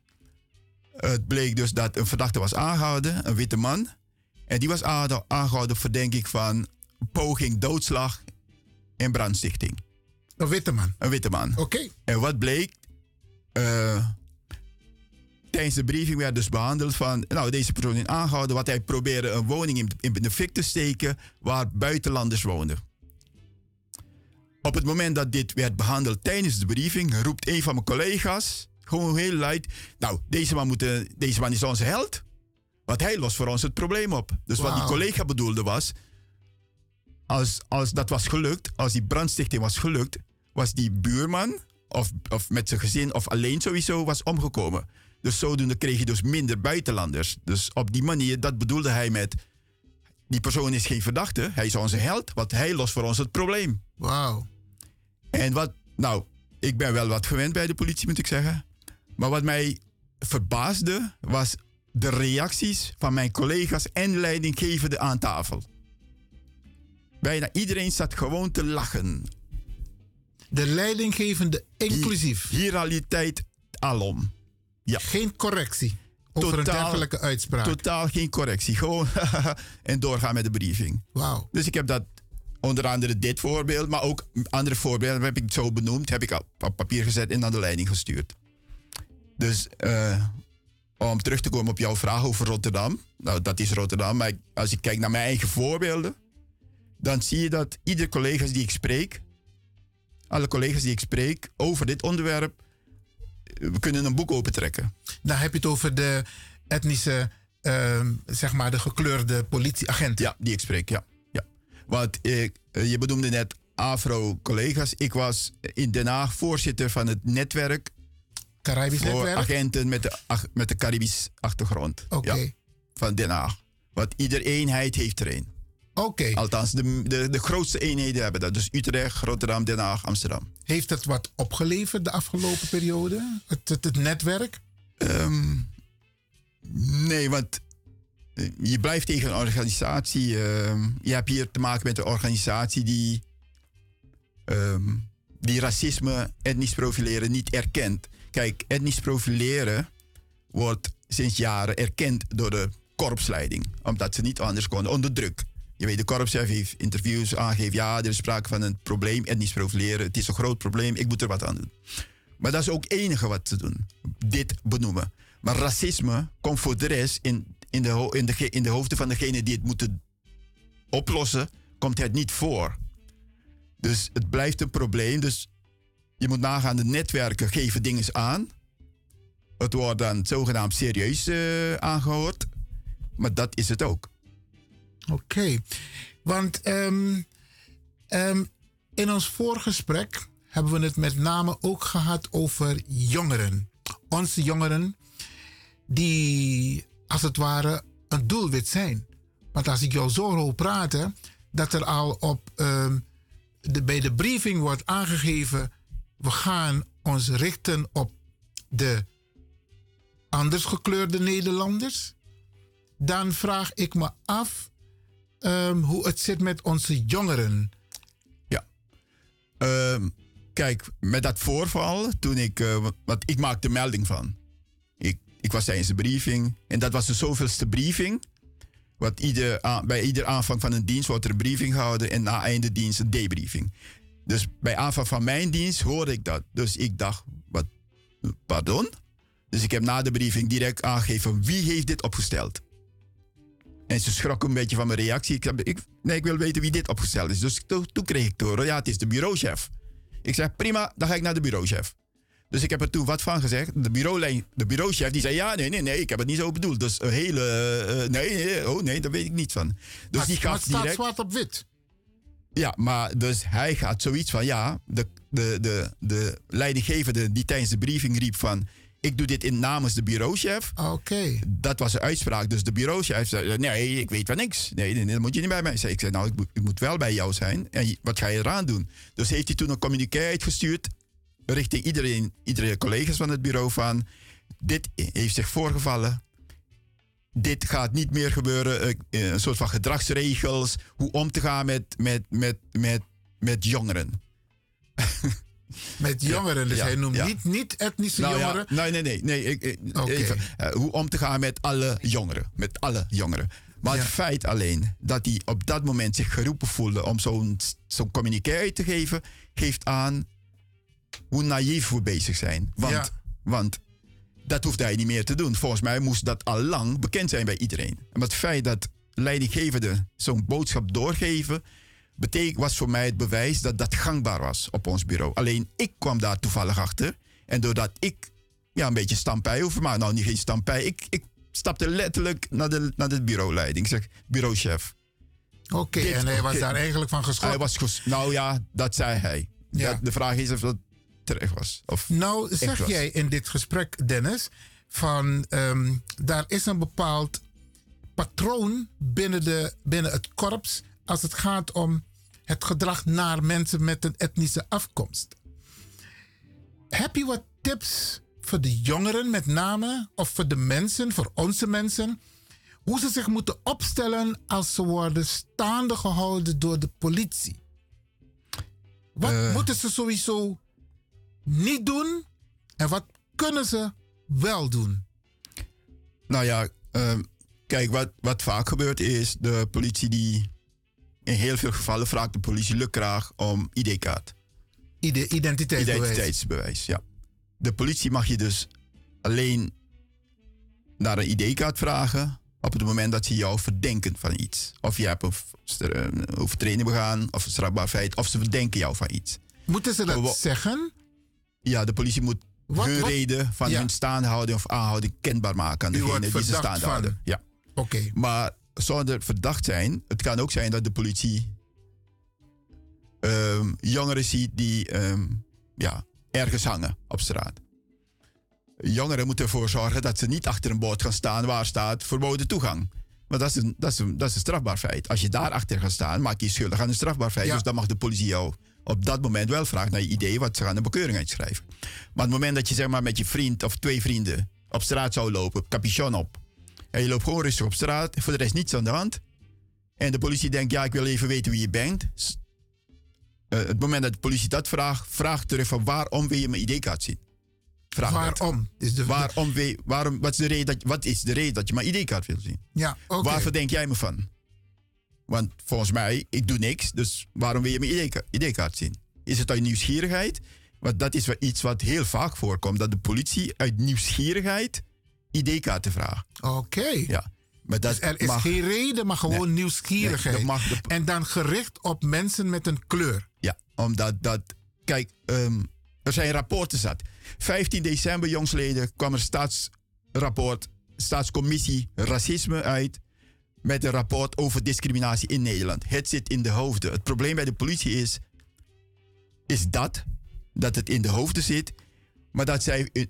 Het bleek dus dat een verdachte was aangehouden, een witte man. En die was aangehouden voor denk ik van poging doodslag en brandstichting. Een witte man? Een witte man. Oké. En wat bleek? Uh, tijdens de briefing werd dus behandeld van, nou, deze persoon is aangehouden, wat hij probeerde een woning in, in de fik te steken waar buitenlanders woonden. Op het moment dat dit werd behandeld tijdens de briefing, roept een van mijn collega's gewoon heel luid, nou, deze man, moet, deze man is onze held. Want hij lost voor ons het probleem op. Dus wat die collega bedoelde was, als, als dat was gelukt, als die brandstichting was gelukt, was die buurman, of, of met zijn gezin, of alleen sowieso, was omgekomen. Dus zodoende kreeg je dus minder buitenlanders. Dus op die manier, dat bedoelde hij met... Die persoon is geen verdachte, hij is onze held, want hij lost voor ons het probleem. Wauw. En wat, nou, ik ben wel wat gewend bij de politie, moet ik zeggen. Maar wat mij verbaasde, was de reacties van mijn collega's en leidinggevenden aan tafel. Bijna iedereen zat gewoon te lachen. De leidinggevende inclusief. Viraliteit alom. Ja. Geen correctie over een dergelijke uitspraak. Totaal geen correctie. Gewoon en doorgaan met de briefing. Wauw. Dus ik heb dat onder andere dit voorbeeld, maar ook andere voorbeelden heb ik zo benoemd, heb ik op papier gezet en naar de leiding gestuurd. Dus uh, om terug te komen op jouw vraag over Rotterdam. Nou, dat is Rotterdam. Maar als ik kijk naar mijn eigen voorbeelden, dan zie je dat ieder collega's die ik spreek, alle collega's die ik spreek over dit onderwerp, we kunnen een boek opentrekken. Dan heb je het over de etnische, uh, zeg maar de gekleurde politieagenten. Ja, die ik spreek, ja. ja. Want ik, eh, je benoemde net Afro-collega's. Ik was in Den Haag voorzitter van het netwerk. Caribisch voor netwerk? agenten met de, met de Caribisch achtergrond. Oké. Ja, van Den Haag. Want ieder eenheid heeft er een. Oké. Althans, de, de, de grootste eenheden hebben dat. Dus Utrecht, Rotterdam, Den Haag, Amsterdam. Heeft het wat opgeleverd de afgelopen periode? Het, het, het netwerk? Ehm, nee, want eh, je blijft tegen een organisatie. Ehm, je hebt hier te maken met een organisatie die, ehm, die racisme, etnisch profileren niet erkent. Kijk, etnisch profileren wordt sinds jaren erkend door de korpsleiding, omdat ze niet anders konden onder druk. Je weet, de korpschef heeft interviews aangegeven. Ja, er is sprake van een probleem, etnisch profileren. Het is een groot probleem, ik moet er wat aan doen. Maar dat is ook het enige wat te doen. Dit benoemen. Maar racisme komt voor de rest in, in, de, in, de, in de hoofden van degene die het moeten oplossen, komt het niet voor. Dus het blijft een probleem. Dus je moet nagaan, de netwerken geven dingen aan. Het wordt dan zogenaamd serieus uh, aangehoord. Maar dat is het ook. Oké, want um, um, in ons voorgesprek hebben we het met name ook gehad over jongeren. Onze jongeren die als het ware een doelwit zijn. Want als ik jou zo hoor praten, dat er al op um, de, bij de briefing wordt aangegeven, we gaan ons richten op de anders gekleurde Nederlanders, dan vraag ik me af um, hoe het zit met onze jongeren. Ja. Um, kijk, met dat voorval, toen ik. Uh, want ik maakte melding van. Ik, ik was tijdens de briefing. En dat was de zoveelste briefing. Wat ieder, bij ieder aanvang van een dienst wordt er een briefing gehouden. En na einde dienst een debriefing. Dus bij aanvang van mijn dienst hoorde ik dat. Dus ik dacht, wat pardon? Dus ik heb na de briefing direct aangegeven wie heeft dit opgesteld. En ze schrok een beetje van mijn reactie. Ik, ik, nee, ik wil weten wie dit opgesteld is. Dus to, toen kreeg ik te horen, ja, het is de bureauchef. Ik zeg, prima, dan ga ik naar de bureauchef. Dus ik heb er toen wat van gezegd. De, bureaulijn, de bureauchef die zei, ja, nee, nee, nee, ik heb het niet zo bedoeld. Dus een hele, uh, nee, nee, oh nee, daar weet ik niet van. Dus maar, die gaf maar het staat direct, zwart op wit. Ja, maar dus hij gaat zoiets van, ja, de, de, de, de leidinggevende die tijdens de briefing riep van, ik doe dit in namens de bureauchef. Oké. Dat was de uitspraak. Dus de bureauchef zei, nee, ik weet van niks. Nee, nee, nee, dat moet je niet bij mij zijn. Ik zei, nou, ik moet, ik moet wel bij jou zijn. En wat ga je eraan doen? Dus heeft hij toen een communiqué uitgestuurd richting iedereen, iedere collega's van het bureau van, dit heeft zich voorgevallen. Dit gaat niet meer gebeuren. Eh, Een soort van gedragsregels. Hoe om te gaan met, met, met, met, met jongeren. Met jongeren, dus Ja, hij noemt ja. niet, niet etnische Nou jongeren. nee, nee, nee. nee ik, ik- Oké. even, eh, hoe om te gaan met alle jongeren. Met alle jongeren. Maar het feit alleen dat hij op dat moment zich geroepen voelde om zo'n zo'n communiqué uit te geven, geeft aan hoe naïef we bezig zijn. Want, want dat hoefde hij niet meer te doen. Volgens mij moest dat al lang bekend zijn bij iedereen. Maar het feit dat leidinggevenden zo'n boodschap doorgeven, betekent, was voor mij het bewijs dat dat gangbaar was op ons bureau. Alleen ik kwam daar toevallig achter. En doordat ik ja, een beetje stampij hoef, maar nou niet geen stampij. Ik, ik stapte letterlijk naar de, naar de bureauleiding. Ik zeg, bureauchef. Oké, en hij was daar eigenlijk van geschrokken. Hij was nou ja, dat zei hij. Ja. Dat- de vraag is of dat terecht was. Of Nou, zeg was. jij in dit gesprek, Dennis, van ehm, daar is een bepaald patroon binnen, de, binnen het korps als het gaat om het gedrag naar mensen met een etnische afkomst. Heb je wat tips voor de jongeren met name, of voor de mensen, voor onze mensen, hoe ze zich moeten opstellen als ze worden staande gehouden door de politie? Wat Eh. moeten ze sowieso niet doen en wat kunnen ze wel doen? Nou ja, ehm, kijk, wat, wat vaak gebeurt is de politie die in heel veel gevallen vraagt de politie lukraag om ID-kaart. Ide- identiteitsbewijs. Identiteitsbewijs, ja. De politie mag je dus alleen naar een ID-kaart vragen op het moment dat ze jou verdenken van iets. Of je hebt een overtreding begaan of een strafbaar feit, of ze verdenken jou van iets. Moeten ze dat zeggen? Ja, de politie moet Wat- wat- reden van Ja. hun staanhouding of aanhouding kenbaar maken aan degene die ze van. houden. Ja. Oké. Maar zonder verdacht zijn, het kan ook zijn dat de politie ehm, jongeren ziet die ehm, ja, ergens hangen op straat. Jongeren moeten ervoor zorgen dat ze niet achter een bord gaan staan waar staat verboden toegang. Maar dat is, een, dat, is een, dat is een strafbaar feit. Als je daar achter gaat staan, maak je je schuldig aan een strafbaar feit. Dus dan mag de politie jou op dat moment wel vragen naar je idee wat ze gaan een bekeuring uitschrijven. Maar op het moment dat je zeg maar, met je vriend of twee vrienden op straat zou lopen, capuchon op. En je loopt gewoon rustig op straat, voor de rest niets aan de hand. En de politie denkt, ja, ik wil even weten wie je bent. Eh, het moment dat de politie dat vraagt, vraag terug van waarom wil je mijn ID-kaart zien? Vraag. Waarom? Is de, Waarom, waarom, wat, is de reden dat, wat is de reden dat je mijn ID-kaart wil zien? Ja, oké. Waar verdenk jij me van? Want volgens mij, ik doe niks, dus waarom wil je mijn ID-ka- ID-kaart zien? Is het uit nieuwsgierigheid? Want dat is wel iets wat heel vaak voorkomt, dat de politie uit nieuwsgierigheid ID-kaarten vraagt. Oké. Ja. Maar dat Dus er is mag- geen reden, maar gewoon Nee. nieuwsgierigheid. Nee, En dan gericht op mensen met een kleur. Ja, omdat dat. Kijk, ehm, er zijn rapporten zat. 15 december, jongsleden, kwam er staatsrapport, staatscommissie racisme uit. Met een rapport over discriminatie in Nederland. Het zit in de hoofden. Het probleem bij de politie is. Is dat. Dat het in de hoofden zit. Maar dat zij, eh,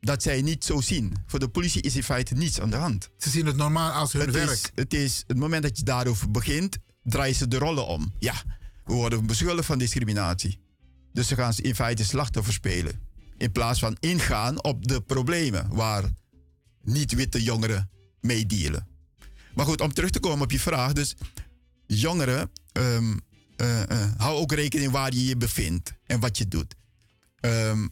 dat zij niet zo zien. Voor de politie is in feite niets aan de hand. Ze zien het normaal als hun het werk. Is, het is het moment dat je daarover begint, draaien ze de rollen om. Ja, we worden beschuldigd van discriminatie. Dus ze gaan in feite slachtoffer spelen. In plaats van ingaan op de problemen waar niet-witte jongeren mee dealen. Maar goed, om terug te komen op je vraag. Dus jongeren, ehm, eh, eh, hou ook rekening waar je je bevindt en wat je doet. Ehm,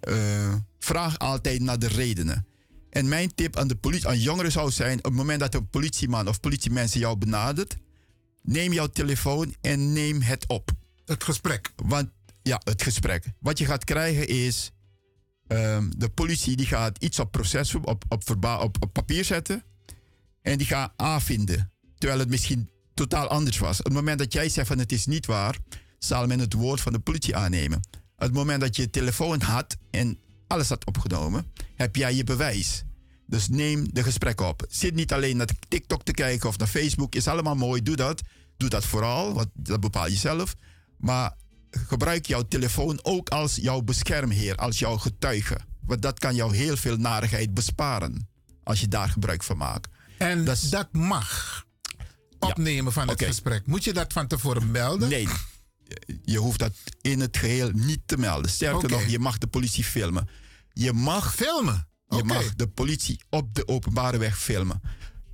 eh, vraag altijd naar de redenen. En mijn tip aan, de politie, aan jongeren zou zijn: op het moment dat een politieman of politiemensen jou benadert, neem jouw telefoon en neem het op. Het gesprek. Want ja, het gesprek. Wat je gaat krijgen is Ehm, de politie die gaat iets op proces, op, op, op, op papier zetten. En die gaat A vinden. Terwijl het misschien totaal anders was. Op het moment dat jij zegt van het is niet waar, zal men het woord van de politie aannemen. Op het moment dat je je telefoon had en alles had opgenomen, heb jij je bewijs. Dus neem de gesprekken op. Zit niet alleen naar TikTok te kijken of naar Facebook. Is allemaal mooi, doe dat. Doe dat vooral, want dat bepaal je zelf. Maar gebruik jouw telefoon ook als jouw beschermheer, als jouw getuige. Want dat kan jou heel veel narigheid besparen. Als je daar gebruik van maakt. En dat, mag opnemen van het gesprek. Moet je dat van tevoren melden? Nee. Je hoeft dat in het geheel niet te melden. Sterker nog, je mag de politie filmen. Je mag filmen. Je mag de politie op de openbare weg filmen.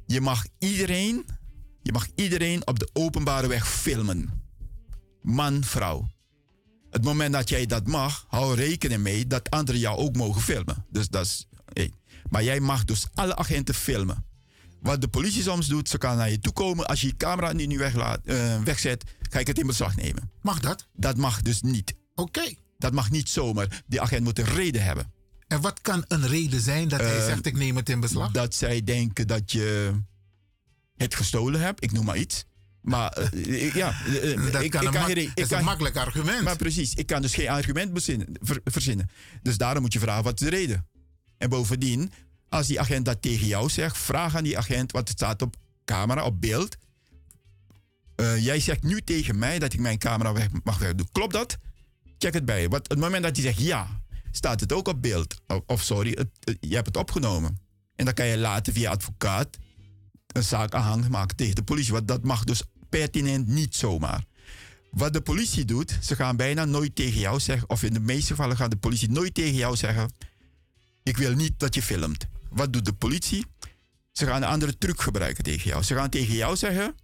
Je mag iedereen, je mag iedereen op de openbare weg filmen. Man, vrouw. Het moment dat jij dat mag, hou rekening mee dat anderen jou ook mogen filmen. Dus dat is. Maar jij mag dus alle agenten filmen. Wat de politie soms doet, ze kan naar je toe komen. Als je je camera nu weglaat, eh, wegzet, ga ik het in beslag nemen. Mag dat? Dat mag dus niet. Oké. Dat mag niet zomaar. Die agent moet een reden hebben. En wat kan een reden zijn dat hij Eh, zegt ik neem het in beslag? Dat zij denken dat je het gestolen hebt. Ik noem maar iets. Maar eh, ja, Dat ik, kan ik kan geen- ik is kan- een makkelijk argument. Maar precies, ik kan dus geen argument verzinnen. Dus daarom moet je vragen wat is de reden. En bovendien, als die agent dat tegen jou zegt, vraag aan die agent wat het staat op camera, op beeld. Eh, jij zegt nu tegen mij dat ik mijn camera weg mag wegdoen. Klopt dat? Check het bij je. Want het moment dat hij zegt ja, staat het ook op beeld. Of, sorry, het- je hebt het opgenomen. En dan kan je later via advocaat een zaak aanhangig maken tegen de politie. Want dat mag dus pertinent niet zomaar. Wat de politie doet, ze gaan bijna nooit tegen jou zeggen, of in de meeste gevallen gaat de politie nooit tegen jou zeggen: Ik wil niet dat je filmt. Wat doet de politie? Ze gaan een andere truc gebruiken tegen jou. Ze gaan tegen jou zeggen: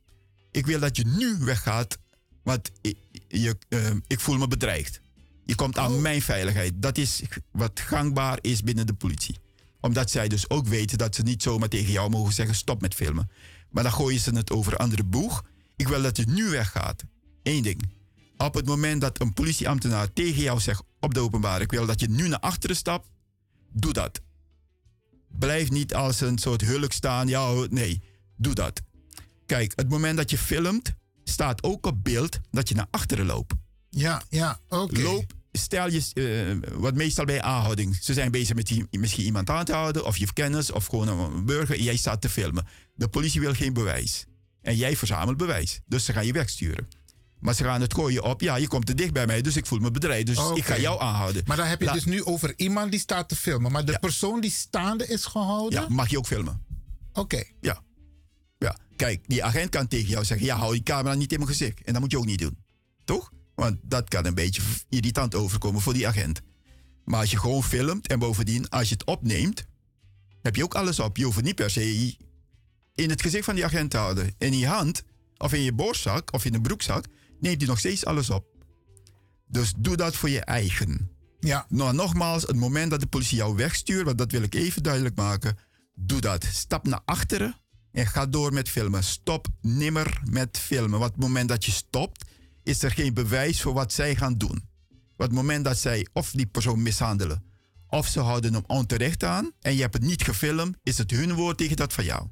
Ik wil dat je nu weggaat, want ik, je, eh, ik voel me bedreigd. Je komt aan mijn veiligheid. Dat is wat gangbaar is binnen de politie. Omdat zij dus ook weten dat ze niet zomaar tegen jou mogen zeggen: stop met filmen. Maar dan gooien ze het over een andere boeg. Ik wil dat je nu weggaat. Eén ding. Op het moment dat een politieambtenaar tegen jou zegt op de openbaar: ik wil dat je nu naar achteren stapt, doe dat. Blijf niet als een soort hulk staan. Ja, nee, doe dat. Kijk, het moment dat je filmt, staat ook op beeld dat je naar achteren loopt. Ja, ja, oké. Loop, stel je, eh, wat meestal bij aanhouding. Ze zijn bezig met die- misschien iemand aan te houden, of je kennis, of gewoon een burger, en jij staat te filmen. De politie wil geen bewijs. En jij verzamelt bewijs. Dus ze gaan je wegsturen. Maar ze gaan het gooien op, ja, je komt te dicht bij mij, dus ik voel me bedreigd. Dus ik ga jou aanhouden. Maar dan heb je La- dus nu over iemand die staat te filmen. Maar de persoon die staande is gehouden? Ja, mag je ook filmen. Oké. Ja. ja. Kijk, die agent kan tegen jou zeggen: ja, hou die camera niet in mijn gezicht. En dat moet je ook niet doen. Toch? Want dat kan een beetje irritant overkomen voor die agent. Maar als je gewoon filmt en bovendien, als je het opneemt, heb je ook alles op. Je hoeft het niet per se in het gezicht van die agent te houden. In je hand, of in je borstzak, of in een broekzak, neemt hij nog steeds alles op. Dus doe dat voor je eigen. Ja. Nou, nogmaals, het moment dat de politie jou wegstuurt, want dat wil ik even duidelijk maken, doe dat. Stap naar achteren en ga door met filmen. Stop nimmer met filmen. Want het moment dat je stopt, is er geen bewijs voor wat zij gaan doen. Want het moment dat zij of die persoon mishandelen, of ze houden hem onterecht aan en je hebt het niet gefilmd, is het hun woord tegen dat van jou.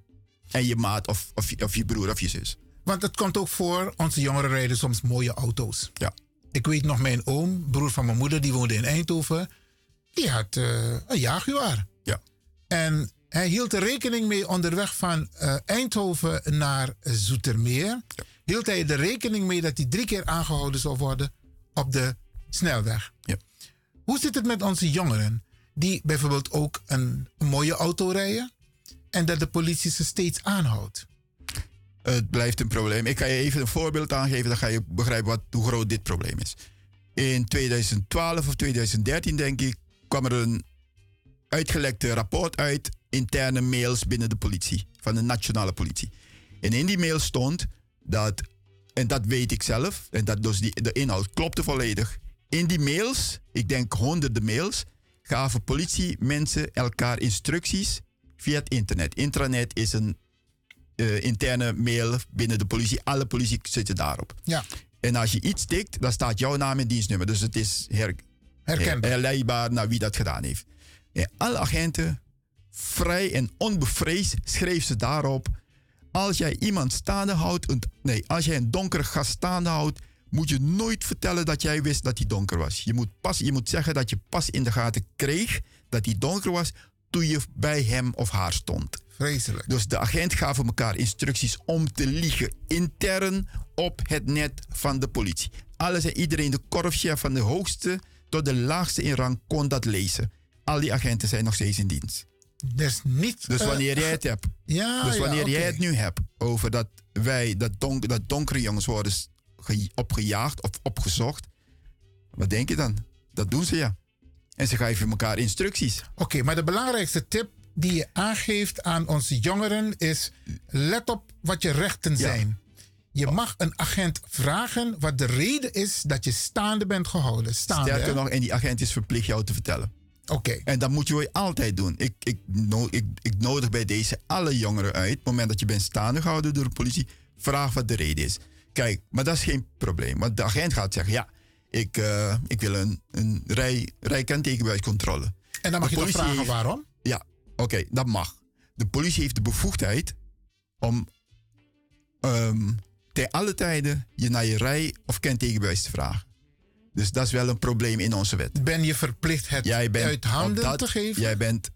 En je maat of, of, of je broer of je zus. Want het komt ook voor, onze jongeren rijden soms mooie auto's. Ja. Ik weet nog, mijn oom, broer van mijn moeder, die woonde in Eindhoven. Die had eh, een Jaguar. Ja. En hij hield er rekening mee onderweg van eh, Eindhoven naar Zoetermeer. Hield hij er rekening mee dat hij drie keer aangehouden zou worden op de snelweg. Ja. Hoe zit het met onze jongeren die bijvoorbeeld ook een, een mooie auto rijden en dat de politie ze steeds aanhoudt? Het blijft een probleem. Ik ga je even een voorbeeld aangeven, dan ga je begrijpen wat, hoe groot dit probleem is. In 2012 of 2013, denk ik, kwam er een uitgelekte rapport uit, interne mails binnen de politie, van de nationale politie. En in die mail stond dat, en dat weet ik zelf, en dat dus die, de inhoud klopte volledig. In die mails, ik denk honderden mails, gaven politiemensen elkaar instructies via het internet. Intranet is een eh, interne mail binnen de politie. Alle politie zitten daarop. Ja. En als je iets tikt, dan staat jouw naam en dienstnummer. Dus het is her, Herkenbaar. Herleidbaar naar wie dat gedaan heeft. En alle agenten, vrij en onbevreesd, schreef ze daarop. Als jij iemand staande houdt, een- nee, als jij een donkere gast staande houdt, moet je nooit vertellen dat jij wist dat hij donker was. Je moet, pas, je moet zeggen dat je pas in de gaten kreeg dat hij donker was toen je bij hem of haar stond. Vreselijk. Dus de agent gaven elkaar instructies om te liegen. Intern op het net van de politie. Alles en iedereen, de korpschef van de hoogste tot de laagste in rang, kon dat lezen. Al die agenten zijn nog steeds in dienst. Dus niet... Dus eh, wanneer jij het hebt. Ja, dus ja, wanneer jij het nu hebt over dat wij, dat, donk, dat donkere jongens worden opgejaagd of opgezocht. Wat denk je dan? Dat doen ze ja. En ze geven elkaar instructies. Oké, maar de belangrijkste tip die je aangeeft aan onze jongeren is: let op wat je rechten zijn. Je mag een agent vragen wat de reden is dat je staande bent gehouden. Staande, Sterker hè? nog, en die agent is verplicht jou te vertellen. Oké. En dat moet je altijd doen. Ik, ik, no- ik, ik nodig bij deze alle jongeren uit. Op het moment dat je bent staande gehouden door de politie, vraag wat de reden is. Kijk, maar dat is geen probleem. Want de agent gaat zeggen: ja, ik, eh, ik wil een, een rij, rijkentekenbewijscontrole. En dan mag De je politie vragen heeft- waarom? Ja, oké, dat mag. De politie heeft de bevoegdheid om ehm ten alle tijden je naar je rij- of kentekenbewijs te vragen. Dus dat is wel een probleem in onze wet. Ben je verplicht het Jij bent uit handen dat- te geven? Jij bent.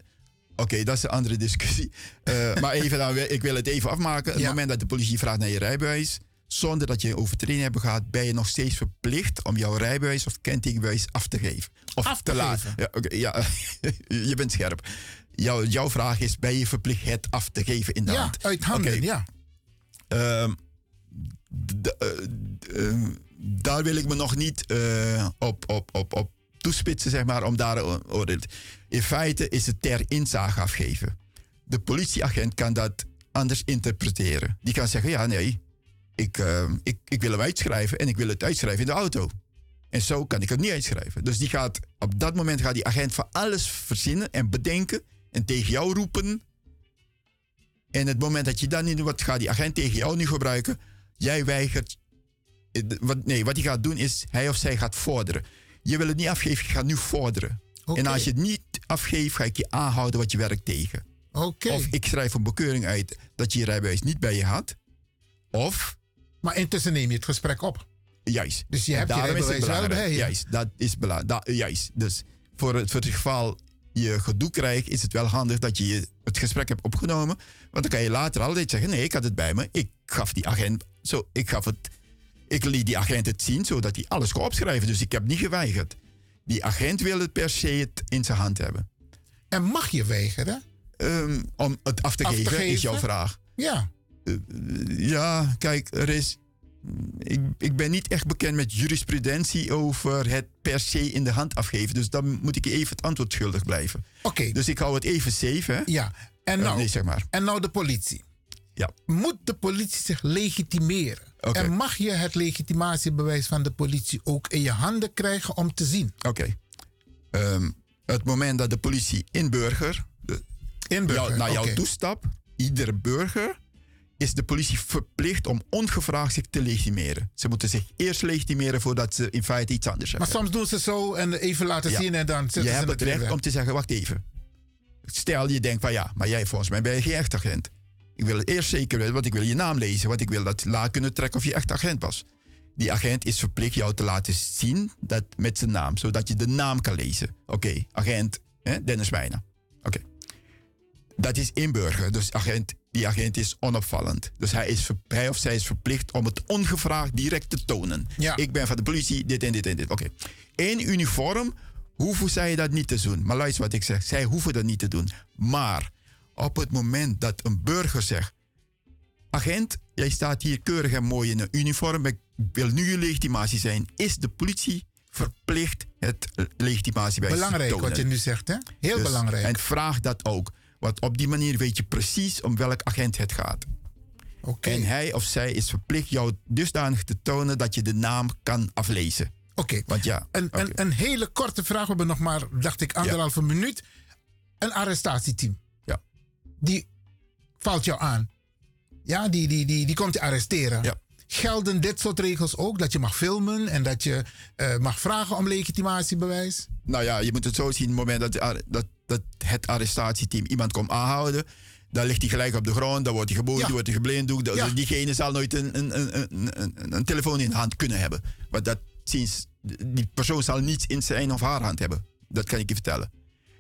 Oké, dat is een andere discussie. Eh, maar even dan, ik wil het even afmaken. Het moment dat de politie vraagt naar je rijbewijs, zonder dat je een overtreding hebt gehad, ben je nog steeds verplicht om jouw rijbewijs of kentekenbewijs af te geven. Of Af te laten. Ja, oké, ja, je bent scherp. Jouw, jouw vraag is: ben je verplicht het af te geven in de Ja, hand? uit handen, ja. Ehm, eh, eh, daar wil ik me nog niet eh, op, op, op, op toespitsen, zeg maar, om daar oordeel. In feite is het ter inzage afgeven. De politieagent kan dat anders interpreteren. Die kan zeggen, ja, nee, ik, eh, ik, ik wil hem uitschrijven en ik wil het uitschrijven in de auto. En zo kan ik het niet uitschrijven. Dus die gaat, op dat moment gaat die agent van alles verzinnen en bedenken en tegen jou roepen. En het moment dat je dat niet doet, wat gaat die agent tegen jou nu gebruiken? Jij weigert. eh, Wat, nee, wat hij gaat doen is, hij of zij gaat vorderen. Je wil het niet afgeven, je gaat nu vorderen. En als je het niet afgeeft, ga ik je aanhouden wat je werkt tegen. Oké. Of ik schrijf een bekeuring uit dat je je rijbewijs niet bij je had. Of... Maar intussen neem je het gesprek op. Juist. Dus je hebt je rijbewijs wel bij je. Juist, dat is belangrijk. Juist. Dus voor het, voor het geval je gedoe krijgt, is het wel handig dat je het gesprek hebt opgenomen. Want dan kan je later altijd zeggen: nee, ik had het bij me. Ik gaf die agent. Zo, ik gaf het. Ik liet die agent het zien, zodat hij alles kon opschrijven. Dus ik heb niet geweigerd. Die agent wil het per se het in zijn hand hebben. En mag je weigeren? Ehm, om het af te, Af te geven, is jouw vraag. Ja. Eh, ja, kijk, er is. Ik, ik ben niet echt bekend met jurisprudentie over het per se in de hand afgeven. Dus dan moet ik even het antwoord schuldig blijven. Oké. Dus ik hou het even safe, hè? Ja. En Eh, nou, nee, zeg maar. en nou de politie. Ja. Moet de politie zich legitimeren? En mag je het legitimatiebewijs van de politie ook in je handen krijgen om te zien? Oké. Ehm, het moment dat de politie in burger, de, Inburger, jou- naar jou oké. toestapt, iedere burger, is de politie verplicht om ongevraagd zich te legitimeren. Ze moeten zich eerst legitimeren voordat ze in feite iets anders Maar hebben. soms doen ze zo en even laten Ja. zien en dan je zetten ze hebt het recht weg. om te zeggen, wacht even. Stel je denkt van ja, maar jij volgens mij ben je geen echt agent. Ik wil het eerst zeker weten, want ik wil je naam lezen. Want ik wil dat laat kunnen trekken of je echt agent was. Die agent is verplicht jou te laten zien dat met zijn naam. Zodat je de naam kan lezen. Oké, agent hè, Dennis Wijnen. Oké. Dat is inburger. Dus agent, die agent is onopvallend. Dus hij, is, hij of zij is verplicht om het ongevraagd direct te tonen. Ja. Ik ben van de politie, dit en dit en dit. Oké. In uniform hoeven zij dat niet te doen. Maar luister wat ik zeg. Zij hoeven dat niet te doen. Maar op het moment dat een burger zegt... Agent, jij staat hier keurig en mooi in een uniform. Ik wil nu je legitimatie zijn. Is de politie verplicht het legitimatie bij Belangrijk te tonen? wat je nu zegt, hè? Heel Dus- belangrijk. En vraag dat ook. Want op die manier weet je precies om welk agent het gaat. En hij of zij is verplicht jou dusdanig te tonen dat je de naam kan aflezen. Oké. Want ja, Een, een, een hele korte vraag. We hebben nog maar, dacht ik, anderhalve minuut. Een arrestatieteam. Ja. Die valt jou aan. Ja, die, die, die, die komt je arresteren. Ja. Gelden dit soort regels ook? Dat je mag filmen en dat je eh, mag vragen om legitimatiebewijs? Nou ja, je moet het zo zien. Op het moment dat, dat, dat het arrestatieteam iemand komt aanhouden, dan ligt hij gelijk op de grond, dan wordt hij geboeid, dan wordt hij geblinddoekt. Dus Ja. diegene zal nooit een, een, een, een, een, een telefoon in de hand kunnen hebben. Want dat sinds, die persoon zal niets in zijn of haar hand hebben. Dat kan ik je vertellen.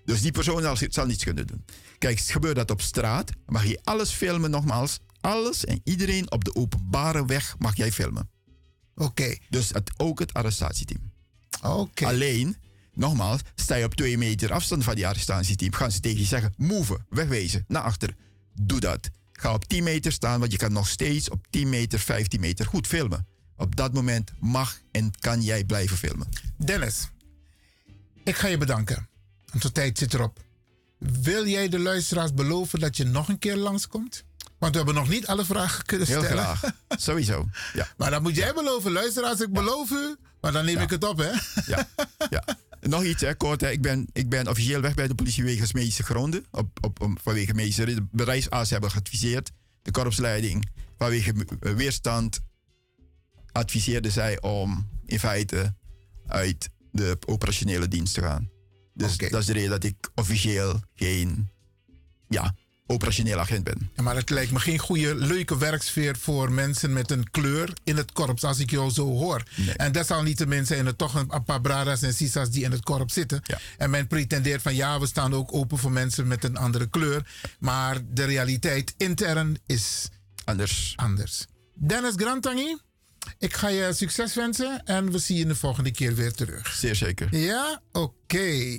Dus die persoon zal, zal niets kunnen doen. Kijk, gebeurt dat op straat, mag je alles filmen nogmaals. Alles en iedereen op de openbare weg mag jij filmen. Oké. Dus het, ook het arrestatieteam. Oké. Alleen, nogmaals, sta je op twee meter afstand van die arrestatieteam, gaan ze tegen je zeggen: move, wegwezen, naar achter. Doe dat. Ga op 10 meter staan, want je kan nog steeds op 10 meter, 15 meter goed filmen. Op dat moment mag en kan jij blijven filmen. Dennis, ik ga je bedanken. Want de tijd zit erop. Wil jij de luisteraars beloven dat je nog een keer langskomt? Want we hebben nog niet alle vragen kunnen Heel stellen. graag. Sowieso. Ja. Maar dan moet jij beloven, luisteraars, ik beloof u. Maar dan neem ik het op, hè? Ja, ja. Nog iets, hè, kort. Hè. Ik, ben, ik ben officieel weg bij de politie wegens medische gronden. Op, op, om- vanwege medische. De bedrijfsarts hebben geadviseerd. De korpsleiding, vanwege eh, weerstand, adviseerde zij om in feite uit de operationele dienst te gaan. Dus dat is de reden dat ik officieel geen ja, operationeel agent ben. Ja, maar het lijkt me geen goede, leuke werksfeer voor mensen met een kleur in het korps, als ik jou zo hoor. En desalniettemin zijn er toch een, paar bradas en sisas die in het korps zitten. En men pretendeert van ja, we staan ook open voor mensen met een andere kleur. Maar de realiteit intern is anders. anders. Dennis Grantangi, ik ga je succes wensen en we zien je de volgende keer weer terug. Zeer zeker. Ja, oké.